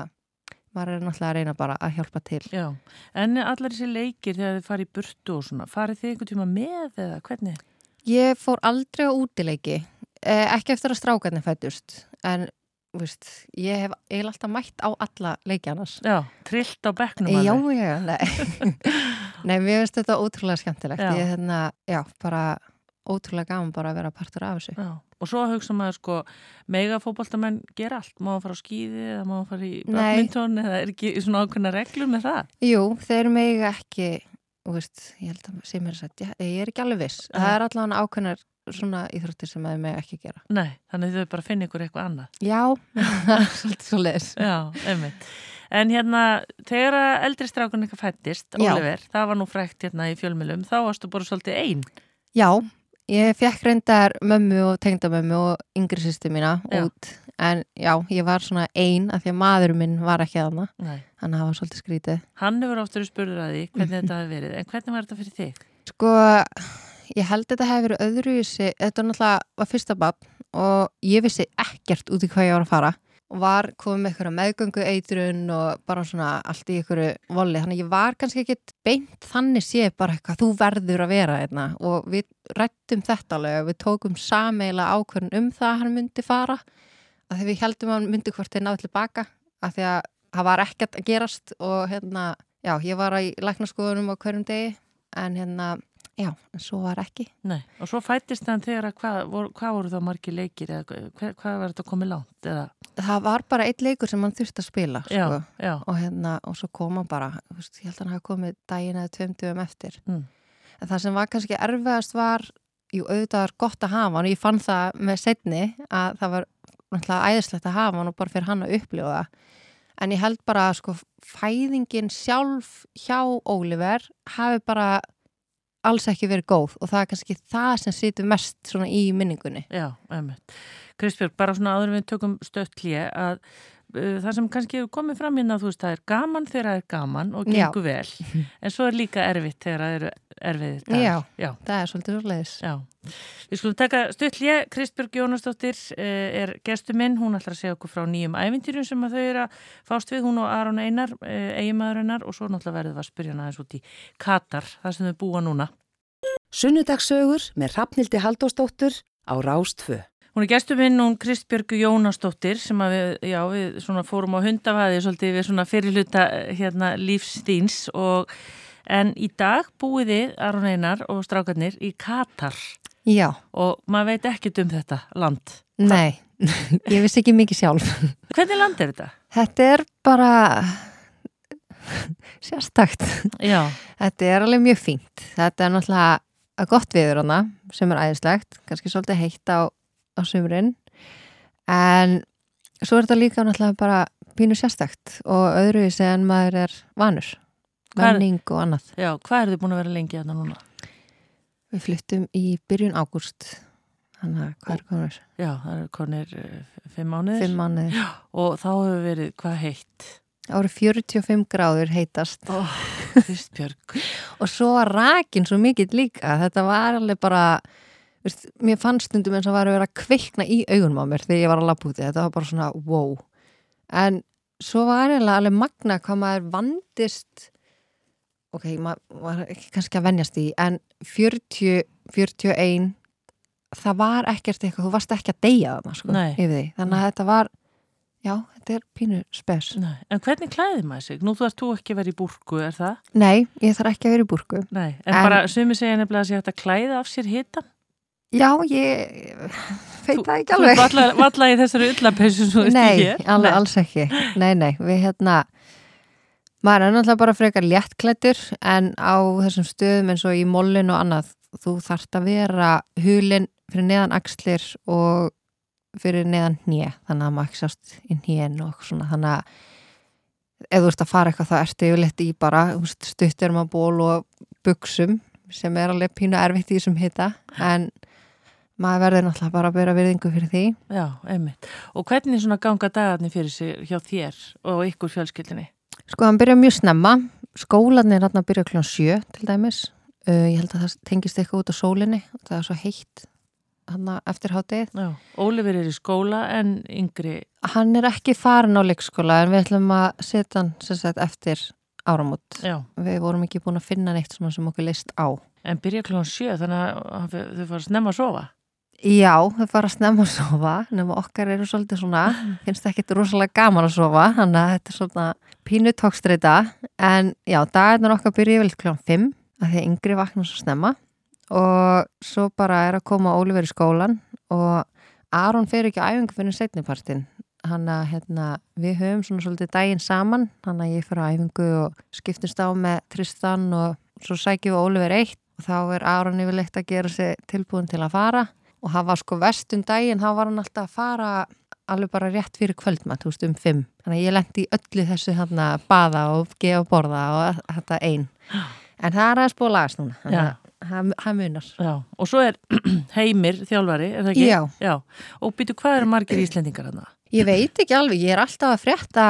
maður er náttúrulega að reyna bara að hjálpa til. Já, en allar þessi leikir þegar þið farið í burtu og svona, farið þið einhvern tíma með eða hvernig? Ég fór aldrei á útileiki ekki eftir að strákarnir fættust en Vist, ég hef eiginlega alltaf mætt á alla leikjarnas Já, trillt á bekknum Já, já, nei. Nei, mér finnst þetta ótrúlega skemmtilegt. Já. ég hérna, já, bara ótrúlega gaman bara að vera partur af þessu. Já. Og svo hugsa maður sko megafóboltamenn ger allt, má hann fara á skýði eða má hann fara í badminton eða er ekki svona ákveðna reglur með það? Jú, þeir mega ekki Vist, ég held að sem er að ég er ekki alveg viss, það er allavega ákveðnar svona íþróttir sem að með ekki gera. Nei, þannig þau bara finna ykkur eitthvað annað. Já, svolítið svo les Já, einmitt. En hérna, þegar eldri strákun eitthvað fættist, Oliver, það var nú frækt hérna í fjölmjölum, þá varstu bara svolítið einn Já, ég fekk reyndar mömmu og tengdamömmu og yngri sýstu mína já. út en já, ég var svona einn af því að maðurum minn var ekki að hana þannig að það var svolítið skrítið. Hann hefur oftur spurður að því hvernig þetta hefur verið en hvernig var þetta fyrir þig? Sko ég held þetta hefði verið öðru þetta var náttúrulega fyrsta bann og ég vissi ekkert út í hvað ég var að fara. Og var komið með eitthvað meðgöngu eitrun og bara svona allt í eitthvað voli, þannig að ég var kannski ekkit beint þannig sé bara eitthvað þú verður að vera einna hérna. og við rættum þetta alveg, við tókum sameila ákvörðun um það að hann myndi fara. Að því við heldum að hann myndi hvort þeir náðu tilbaka, að því að það var ekkert að gerast og hérna já, ég var í læknaskoðunum á hverjum degi en hérna Já, en svo var ekki. Nei, og svo fættist þann þegar að hvað, vor, hvað voru þá margi leikir eða hvað, hvað var þetta komið lánt? Eða? Það var bara eitt leikur sem hann þurfti að spila já, sko. já. Og, hérna, og svo kom hann bara, veist, ég held að hann hafi komið daginn eða tveimtugum eftir. Mm. En það sem var kannski erfiðast var, jú auðvitað var gott að hafa hann og ég fann það með setni að það var náttúrulega æðislegt að hafa hann og bara fyrir hann að upplifa það. en ég held bara að sko fæðingin sjálf hjá Oliver hafi bara alls ekki verið góð og það er kannski það sem situr mest svona í minningunni. Já, einmitt. Kristbjörg, bara svona áður við tökum stött hlje að það sem kannski hefur komið fram hérna, þú veist, það er gaman þegar það er gaman og Já. gengur vel, en svo er líka erfitt þegar það eru erfiðir dagar. Já. Já. Það er svolítið svolítið. Já, við skulum taka stuttlje, Kristbjörg Jónasdóttir eh, er gestu minn, hún ætlar að segja okkur frá nýjum ævintýrum sem að þau eru að fást við, hún og Aron Einar, eiginmaðurinnar og svo náttúrulega verðum við að spyrja hana eins út í Katar, það sem þau búa núna. Sunnudagsögur með Hrafnildi Haldósdóttur á Rástfö. Hún er gestu minn, hún Kristbjörg Jónasdóttir sem við, já, við svona fórum á hundafæði svolítið við svona fyrirluta hérna lífstíns og en í dag búið þið, Aron Einar og strákarnir í Katar Já, og maður veit ekkert um þetta land. nei, ég vissi ekki mikið sjálf. Hvernig land er þetta? Þetta er bara sérstakt. Já, Þetta er alveg mjög fínt. Þetta er náttúrulega gott viður hana sem er æðislegt, kannski svolítið heitt á, á sumrin en svo er þetta líka náttúrulega bara pínu sérstakt og öðruvísi en maður er vanur er- vanning og annað. já, hvað er þið búin að vera lengi hérna núna? Við fluttum í byrjun ágúst þannig að hvað er komur? Já, það eru konir uh, fimm mánuðir Fimm mánuðir. og þá hefur verið hvað heitt? Árið 45 gráður heitast Kristbjörg. og svo var rakin svo mikill líka þetta var alveg bara veist, mér fannst stundum eins og var að vera að kveikna í augunum á mér þegar ég var að lappa úti þetta var bara svona wow en svo var eiginlega alveg magna hvað maður vandist ok, maður var ekki kannski að venjast í en 40, 41 það var ekkert eitthvað, þú varst ekki að deyja þarna sko, Nei. yfir því, þannig að þetta var já, þetta er pínu spes Nei, en hvernig klæðir maður sig? Nú þú ert þú ekki verið í búrku, er það? nei, ég þarf ekki að vera í búrku Nei, en, En- bara sumi segja nefnilega að að klæða af sér hitan. Já, ég veit það ekki Þú alveg. valla, valla í þessari ullapeysu svo veist Nei, ekki hér. alveg alls ekki. Nei, nei, við hérna maður er náttúrulega bara frekar léttklættur en á þessum stöðum eins og í mollin og annað, þú þarft að vera hulin fyrir neðan axlir og fyrir neðan hnje þannig að maður ekki sást í hnjen og svona, þannig að ef þú ert að fara eitthvað þá ertu yfirleitt í bara þú stuttur maður ból og buksum sem er alveg pínu erfitt í þessum hita en maður verður náttúrulega bara að bera virðingu fyrir því Já, einmitt. Og hvernig svona ganga dagarnir fyrir sig hjá þér og ykkur fjölskyldinni? Sko, hann byrja mjög snemma. Skólanir hann að byrja kljóðan sjö til dæmis. Uh, ég held að það tengist eitthvað út á sólinni. Það er svo heitt hann eftir hátið. Já, Ólifur er í skóla en yngri, Hann er ekki farin á leikskóla en við ætlum að setja hann sagt eftir áramót. já, Við vorum ekki búin að finna neitt sem okkur leist á. en byrja kljóðan sjö þannig að þau fara snemma að sofa. Já, þau fara að snemma að sofa nema okkar eru svolítið svona finnst ekkit rosalega gaman að sofa þannig að þetta er svona pínu tókstreita en já, dagarnar okkar byrja vel kl. 5 að því yngri vakna svo snemma. Og svo bara er að koma Ólífer í skólan og Aron fer ekki á æfingu fyrir setnipartin hann að hérna, við höfum svona svolítið daginn saman, hann að ég fyrir á æfingu og skiptist á með Tristan og svo sækjum við Ólífer eitt. Og þá er Aron yfirleitt að gera sig tilbúin til að fara og hann var sko vestun daginn, þá var hann alltaf að fara alveg bara rétt fyrir kvöldmatt, þú veist, um fimm. Þannig að ég lendi í öllu þessu hérna baða og gefa borða og þetta einn. En það er að lagast núna, þannig að það- það munar. Já, og svo er Heimir þjálfari, er það ekki? Já. Já, og býtu hvað eru margir íslendingar hana? Ég veit ekki alveg, ég er alltaf að frétta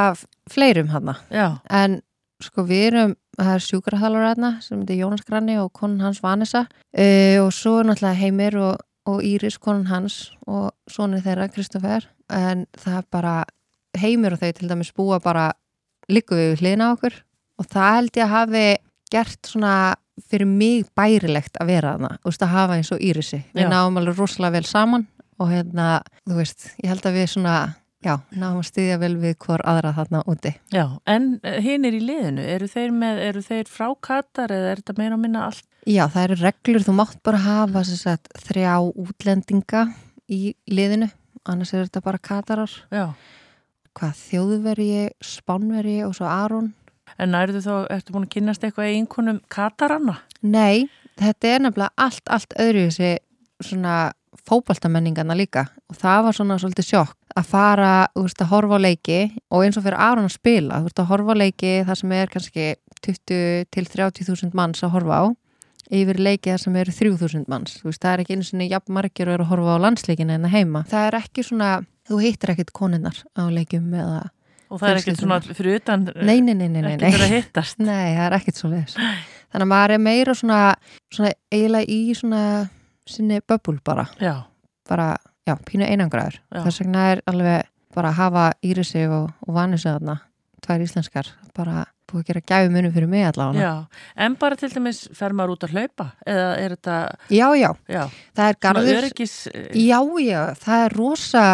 fleirum hann. Já, En sko við erum, það er sjúkraþalur hérna sem heitir Jónas Granni og konun hans Vanessa uh, og svo náttúrulega Heimir og, og Íris konun hans og sonur þeirra Kristoffer en það bara Heimir og þau til dæmis búa bara líku við hliðina á okkur. Og það held ég að hafi gert svona fyrir mig bærilegt að vera þarna, þú veist að hafa eins og Írisi. Við náum alveg rosalega vel saman og hérna, þú veist, ég held að við svona já, náum að styðja vel við hvor aðra þarna úti já, en hinn er í liðinu, eru þeir, með, eru þeir frá Katar eða er þetta meira að minna allt? Já, það eru reglur, þú mátt bara hafa sagt, þrjá útlendinga í liðinu, annars er þetta bara katarar, Já, hvað þjóðverji, spánverji og svo Aron. en nærðu þá, ertu búin að kynast eitthvað í einhvernum Kataranna? Nei, þetta er nefnilega allt, allt öðru þessi svona fótboltamenningarna líka. Og það var svona svolítið sjokk að fara, þú veist, að horfa á leiki og eins og fyrir Aron að spila, þú veist, að horfa á leiki það sem er kannski 20 til 30.000 manns að horfa á yfir leiki það sem eru 3.000 manns. Þú veist, það er ekki einu svona jafn margir að vera að horfa á landsleikinu en að heima, það er ekki svona þú hittir ekkit koninnar á leikum eða Og það er ekkert svona fyrir utan Nei, nei, nei, nei, nei, ekki verið að hittast. nei, það er ekkit svo leiðis þannig að maður er meira svona, svona eiginlega í svona sinni böbbul bara, Já, bara, já, pínu einangraður. Þess vegna er alveg bara að hafa Írisi og, og Vanessa þarna tvær íslenskar, bara búið að gera gæfi munum fyrir mig allavega. Já. En bara til dæmis fer maður út að hlaupa eða er þetta, já, já, já, það er garður. öryggis Já, já, það er rosa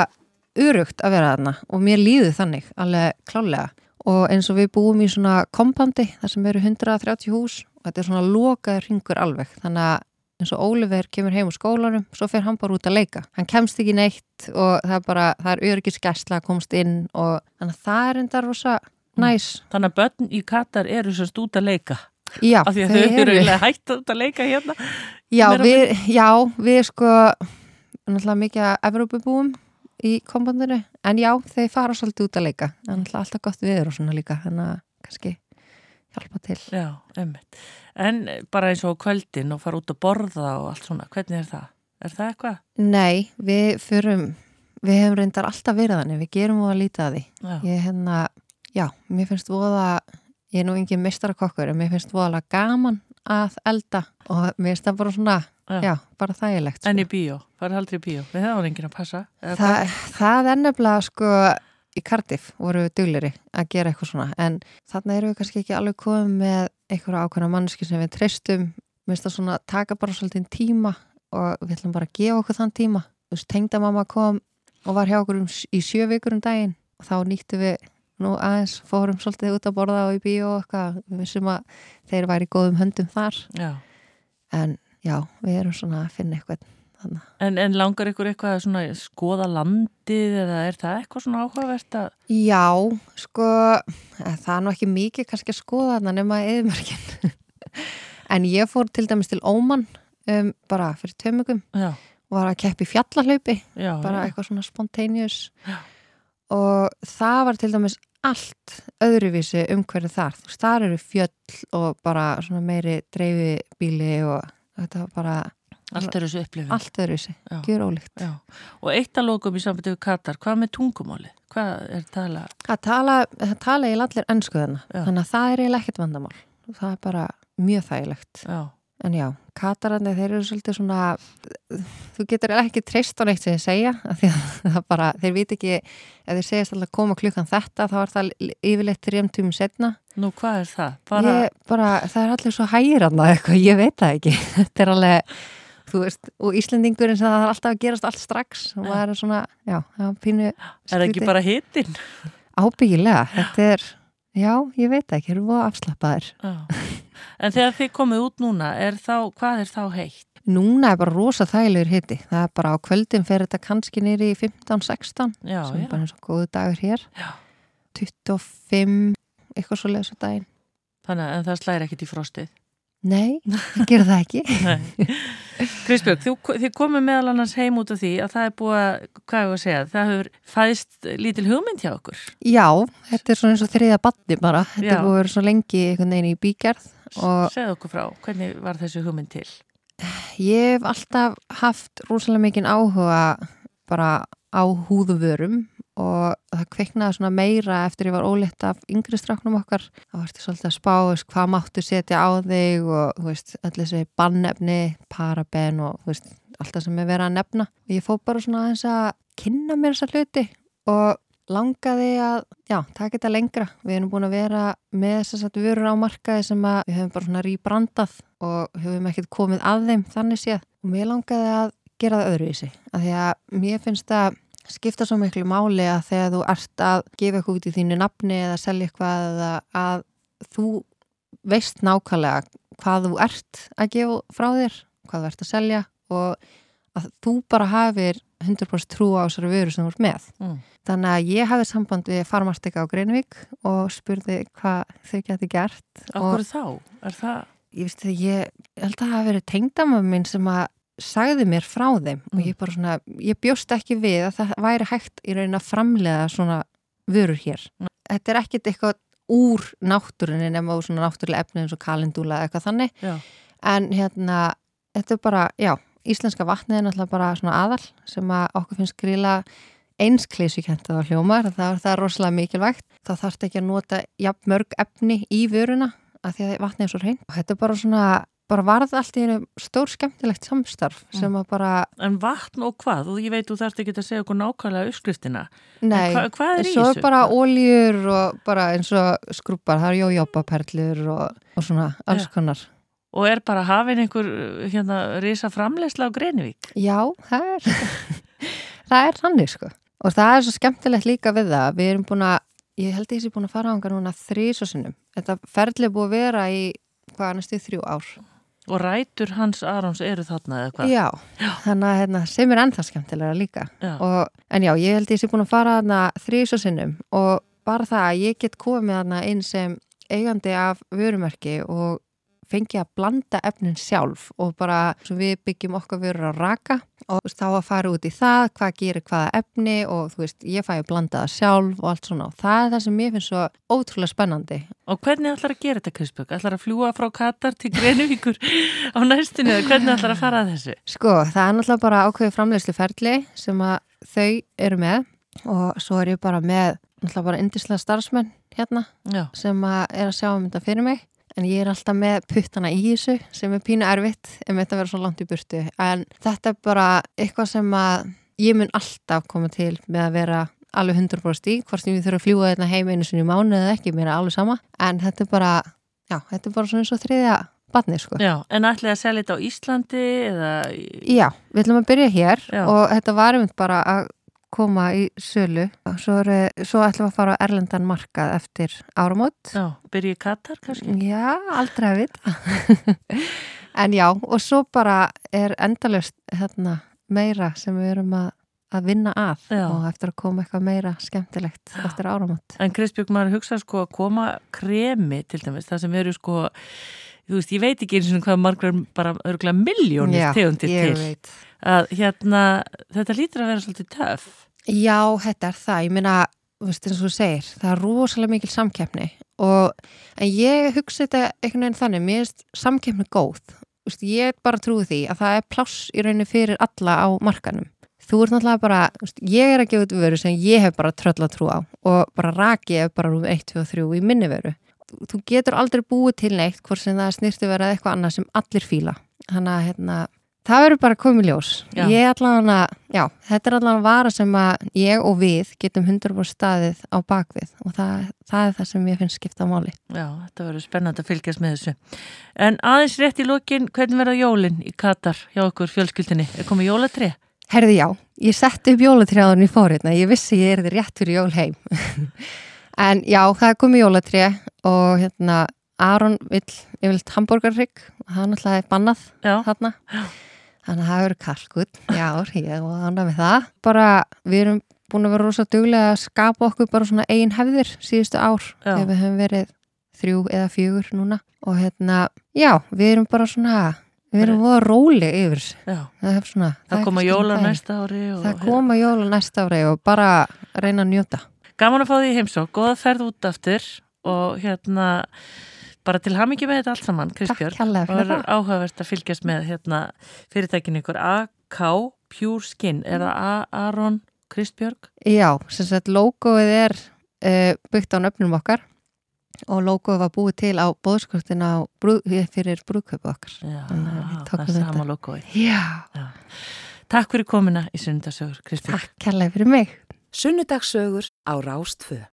örugt að vera þarna og mér líður þannig, alveg klálega og eins og við búum í svona kompandi þar sem eru 130 hús og þetta er svona lokaður ringur alveg. Þannig að eins og Oliver kemur heim úr skólanum svo fer hann bara út að leika. Hann kemst ekki neitt og það er bara það er öryggisgæsla að komast inn og þannig að það er enda rosa næs Þannig að börn í Katar eru sérst út að leika. Já, af því að þau eru hægt út að leika hérna. Já, við, já, við sko náttúrulega mikið að Evrópubúum í kompandinu, en já, þeir fara svolítið út að leika, náttúrulega alltaf gott viður og svona líka, þannig að kannski hjálpa til. Já, einmitt En bara eins og kvöldin og fara út að borða og allt svona, hvernig er það? Er það eitthvað? Nei, við förum við hefum reyndar alltaf verið þannig, við gerum og að líta að því. Já, Ég hérna, já, mér finnst voða ég er nú engin mistarakokkur en mér finnst voðalega gaman að elda og mér finnst það bara svona Já. já, bara þægilegt sko. En í bíó, farið aldrei í bíó Við hefum enginn að passa? Þa, það er nefnilega sko í Cardiff voru við dugleri að gera eitthvað svona. En þarna erum við kannski ekki alveg komið með einhverja ákveðna manneski sem við treystum. Minnst að svona taka bara svolítið tíma og við ætlum bara að gefa okkur þann tíma. Þú veist, tengdamamma kom og var hjá okkur um, í sjö vikur um daginn. Og þá nýttum við nú aðeins fórum svolítið út að borða og í bíó og eitthvað, við vissum að þeir væri í góðum höndum þar. Já. en já, við erum svona að finna eitthvað. En, en langar ykkur eitthvað að skoða landið eða er það eitthvað svona áhugavert að Já, sko, eh, það er nú ekki mikið kannski að skoða þarna nema eðmörkin. en ég fór til dæmis til Óman um, bara fyrir tömugum og var að keppi fjallahlaupi, já, bara já. eitthvað svona spontaneous. Já. Og það var til dæmis allt öðruvísi umhverju þar. Þú þar eru fjöll og bara svona meiri dreifibíli og þetta var bara Allt er þessu upplifin allt öðruvísi, Já. gjur ólíkt. Já. Og eitt að lókum í sambandi við Katar, hvað með tungumáli? Hvað er tala? Það tala, það tala ég allir ennsku þarna, þannig að það er eiginlega ekkert vandamál. Það er bara mjög þægilegt. Já, En já, katarandi þeir eru svolítið svona, þú getur ekki treyst á neitt sem þeir segja, að það bara, þeir veit ekki, ef þeir segjast alltaf að koma klukkan þetta, þá er það yfirleitt þrjum tímum setna. nú hvað er það? Bara, Ég, bara, það er allir svo hægiranna eitthvað, ég veit það ekki. Þetta er alveg, þú veist, og Íslendingurinn sem það er alltaf að gerast allt strax, og maður er svona, já, það er pínu er það ekki bara hitin? Ábyggilega, þetta er, já, ég veit það ekki, þeir eru búið afslappaðir. Já. En þegar þið komið út núna, er þá, hvað er þá heitt? Núna er bara rosa þægilegur hitti. Það er bara á kvöldin fer þetta kannski nýri í 15-16 Já, sem er já, bara eins og góðu dagur hér. Já. 25, eitthvað svo leiðis á daginn. þannig að það slæri ekkit í frostið. Nei, það gerir það ekki. Kristbjörg, þið komið meðal annars heim út af því að það er búið að, hvað er að segja, það hefur fæðist lítil hugmynd hjá okkur. Já, þetta er svona eins og þriða badni bara. Þetta er búið að vera svo lengi einhvern veginn í bígerð og Segð okkur frá, hvernig var þessi hugmynd til? ég hef alltaf haft rosalega mikinn áhuga bara á húðuvörum og það kveiknaði svona meira eftir ég var óleitt af yngri stráknum okkar. Þá varstu svolítið að spá veist, hvað máttu setja á þig og veist, allir þessi bannefni, paraben og veist, alltaf sem er verið að nefna. Og ég fór bara svona aðeins að kynna mér þessa hluti og langaði að, já, taka þetta lengra. Við erum búin að vera með þess að vörur á markaði sem að við höfum bara svona rýbrandað og höfum ekkert komið að þeim þannig séð. Og mér langaði að gera það öðruvísi af því að mér finnst það skipta svo miklu máli að þegar þú ert að gefa eitthvað út í þínu nafni eða selja eitthvað eða að þú veist nákvæmlega hvað þú ert að gefa frá þér, hvað þú ert að selja og að þú bara hafir 100% trú á þessari vöru sem þú ert með. Mm. Þannig að ég hafði samband við farmastika á Greinvík og spurði hvað þau geti gert hverju þá? Er það? ég veist að ég held að það hafi verið tengdamömmin sem að sagði mér frá þeim og ég bara svona, ég bjóst ekki við að það væri hægt í raunin að framlega svona vörur hér. Þetta er ekkit eitthvað úr náttúrunni nema úr svona náttúrulega efni eins og kalendúla eða eitthvað þannig. Já. en hérna, þetta er bara, já íslenska vatnið er náttúrulega bara svona aðal sem að okkur finnst gríla einsklísukent að hljómar, það er, það er rosalega mikilvægt, þá þarf ekki að nota jafn mörg efni í vöruna að því að vatnið er svo reynd og þetta er bara svona, bara varð allt í einu stór skemmtilegt samstarf sem að bara En vatn og hvað? Og ég veit, þú þarft ekki að segja okkur nákvæmlega uppskriftina. Nei, hva- hvað er í svo þessu? er bara óljur og bara eins og skrúpar, það er jójópaperlur og, og svona alls konar. Og er bara hafinn einhver hérna risa framleysla á Greinivík? Já, það er, það er hannig sko. Og það er svo skemmtilegt líka við það. Við erum búin að, ég held að ég sé búin að fara á hanga núna þrísosinnum. Þetta ferli er búið að vera í hvað næstu þrjú ár. Og rætur hans Arons eru þarna eða hvað? Já, þannig að hérna, sem er ennþá skemmtilega líka. Já. Og, en já, ég held ég sé búin að fara þarna þrísosinnum og bara það að ég get komið þarna inn sem eigandi af vörumerki og fengi að blanda efnin sjálf og bara við byggjum okkar vörur á raka og veist, þá að fara út í það, hvað gerir hvaða efni og þú veist, ég fæ að blanda það sjálf og allt svona og það er það sem ég finnst svo ótrúlega spennandi. Og hvernig ætlar að gera þetta, Kristbjörg? Ætlar að fljúa frá Katar til Greinivíkur á næstunni eða hvernig ætlar að fara að þessu? Sko, það er náttúrulega bara ákveðið framleiðslu ferli sem að þau eru með og svo er ég bara með náttúrulega bara indislega starfsmenn hérna Já, sem að er að sjá um þetta fyrir mig en ég er alltaf með puttana í þessu sem er pínu erfitt ef þetta verður svo langt í burtu en þetta er bara eitthvað sem að ég mun alltaf koma til með að vera alveg 100% í hvort sem ég þurfa að fljúa þetta heim einu sinni í mánu eða ekki, mér er alveg sama en þetta er bara, já, þetta er bara svona eins og þriðja badni sko. já, en ætlaði að selja þetta á Íslandi eða... Já, við ætlum að byrja hér Já. og þetta var einmitt bara að koma í sölu svo, er, svo ætlum við að fara á Erlendan markað eftir áramót Já, byrja í Katar kannski? Já, aldrei að vita En já, og svo bara er endalust hérna, meira sem við erum að, að vinna að Já. og eftir að koma eitthvað meira skemmtilegt eftir áramót En Kristbjörg, maður hugsa sko að koma kremi til dæmis, það sem eru sko, þú veist, ég veit ekki eins og hvað margar bara örgulega miljónir Já, tegundir ég til. veit Að hérna, þetta lítur að vera svolítið töff. Já, þetta er það, ég veist eins og þú segir, það er rosalega mikil samkeppni og ég hugsa þetta einhvern veginn þannig, mér er samkeppni góð, veist, ég bara trúi því að það er pláss í rauninni fyrir alla á markanum. Þú ert náttúrulega bara, veist, ég er að gefa út vöru sem ég hef bara trölla trú á og bara raki ef bara rúm 1, 2 og 3 í minni vöru. Þú- getur aldrei búið til neitt hvort sem það snýrtu verið eitthvað annað sem allir fíla. Þannig að hérna, það verður bara komið ljós. Já. Ég allan að, já, þetta er allan að vara sem að ég og við getum 100% staðið á bakvið og það, það er það sem ég finnst skipta máli. Já, þetta verður spennandi að fylgjast með þessu. En aðeins rétt í lokin, hvernig verða jólinn í Katar hjá okkur fjölskyldinni? Er komið jólatré? Herði já, ég setti upp jólatriðan í fórhérna, ég vissi ég er þið rétt fyrir jól heim. en já, það er komið jólatrið og hérna Aron vill, ég vil hambúrgarrygg það er náttúrulega bannað Já, þarna. Þannig að það verður kalkut, já, ég er ánað með það. Bara við erum búin að vera rosa duglega að skapa okkur bara svona eigin hefðir síðustu ár við höfum verið þrjú eða fjögur núna og hérna, já, við erum bara svona, við erum voða róli yfir já. Það, svona, Það er koma jóla það. næsta ári. Og, Það koma jóla næsta ári og bara reyna að njóta. Gaman að fá því heimsók, góða ferð út aftur og hérna bara til hamingi með þetta allt saman, Kristbjörn. Það. áhugavert að fylgjast með hérna, fyrirtækinu ykkur AK Pure Skin, er það A- Aron Kristbjörg? Já, sem sagt logoið er uh, byggt á nöfnum okkar og logoið var búið til á bóðskortin á brú, fyrir brúðköpu okkar. Já, það er þetta. sama logoið. Já, Takk fyrir komina í sunnudasögur, Kristbjörg. takk kærlega fyrir mig. Sunnudagsögur á Rástfö.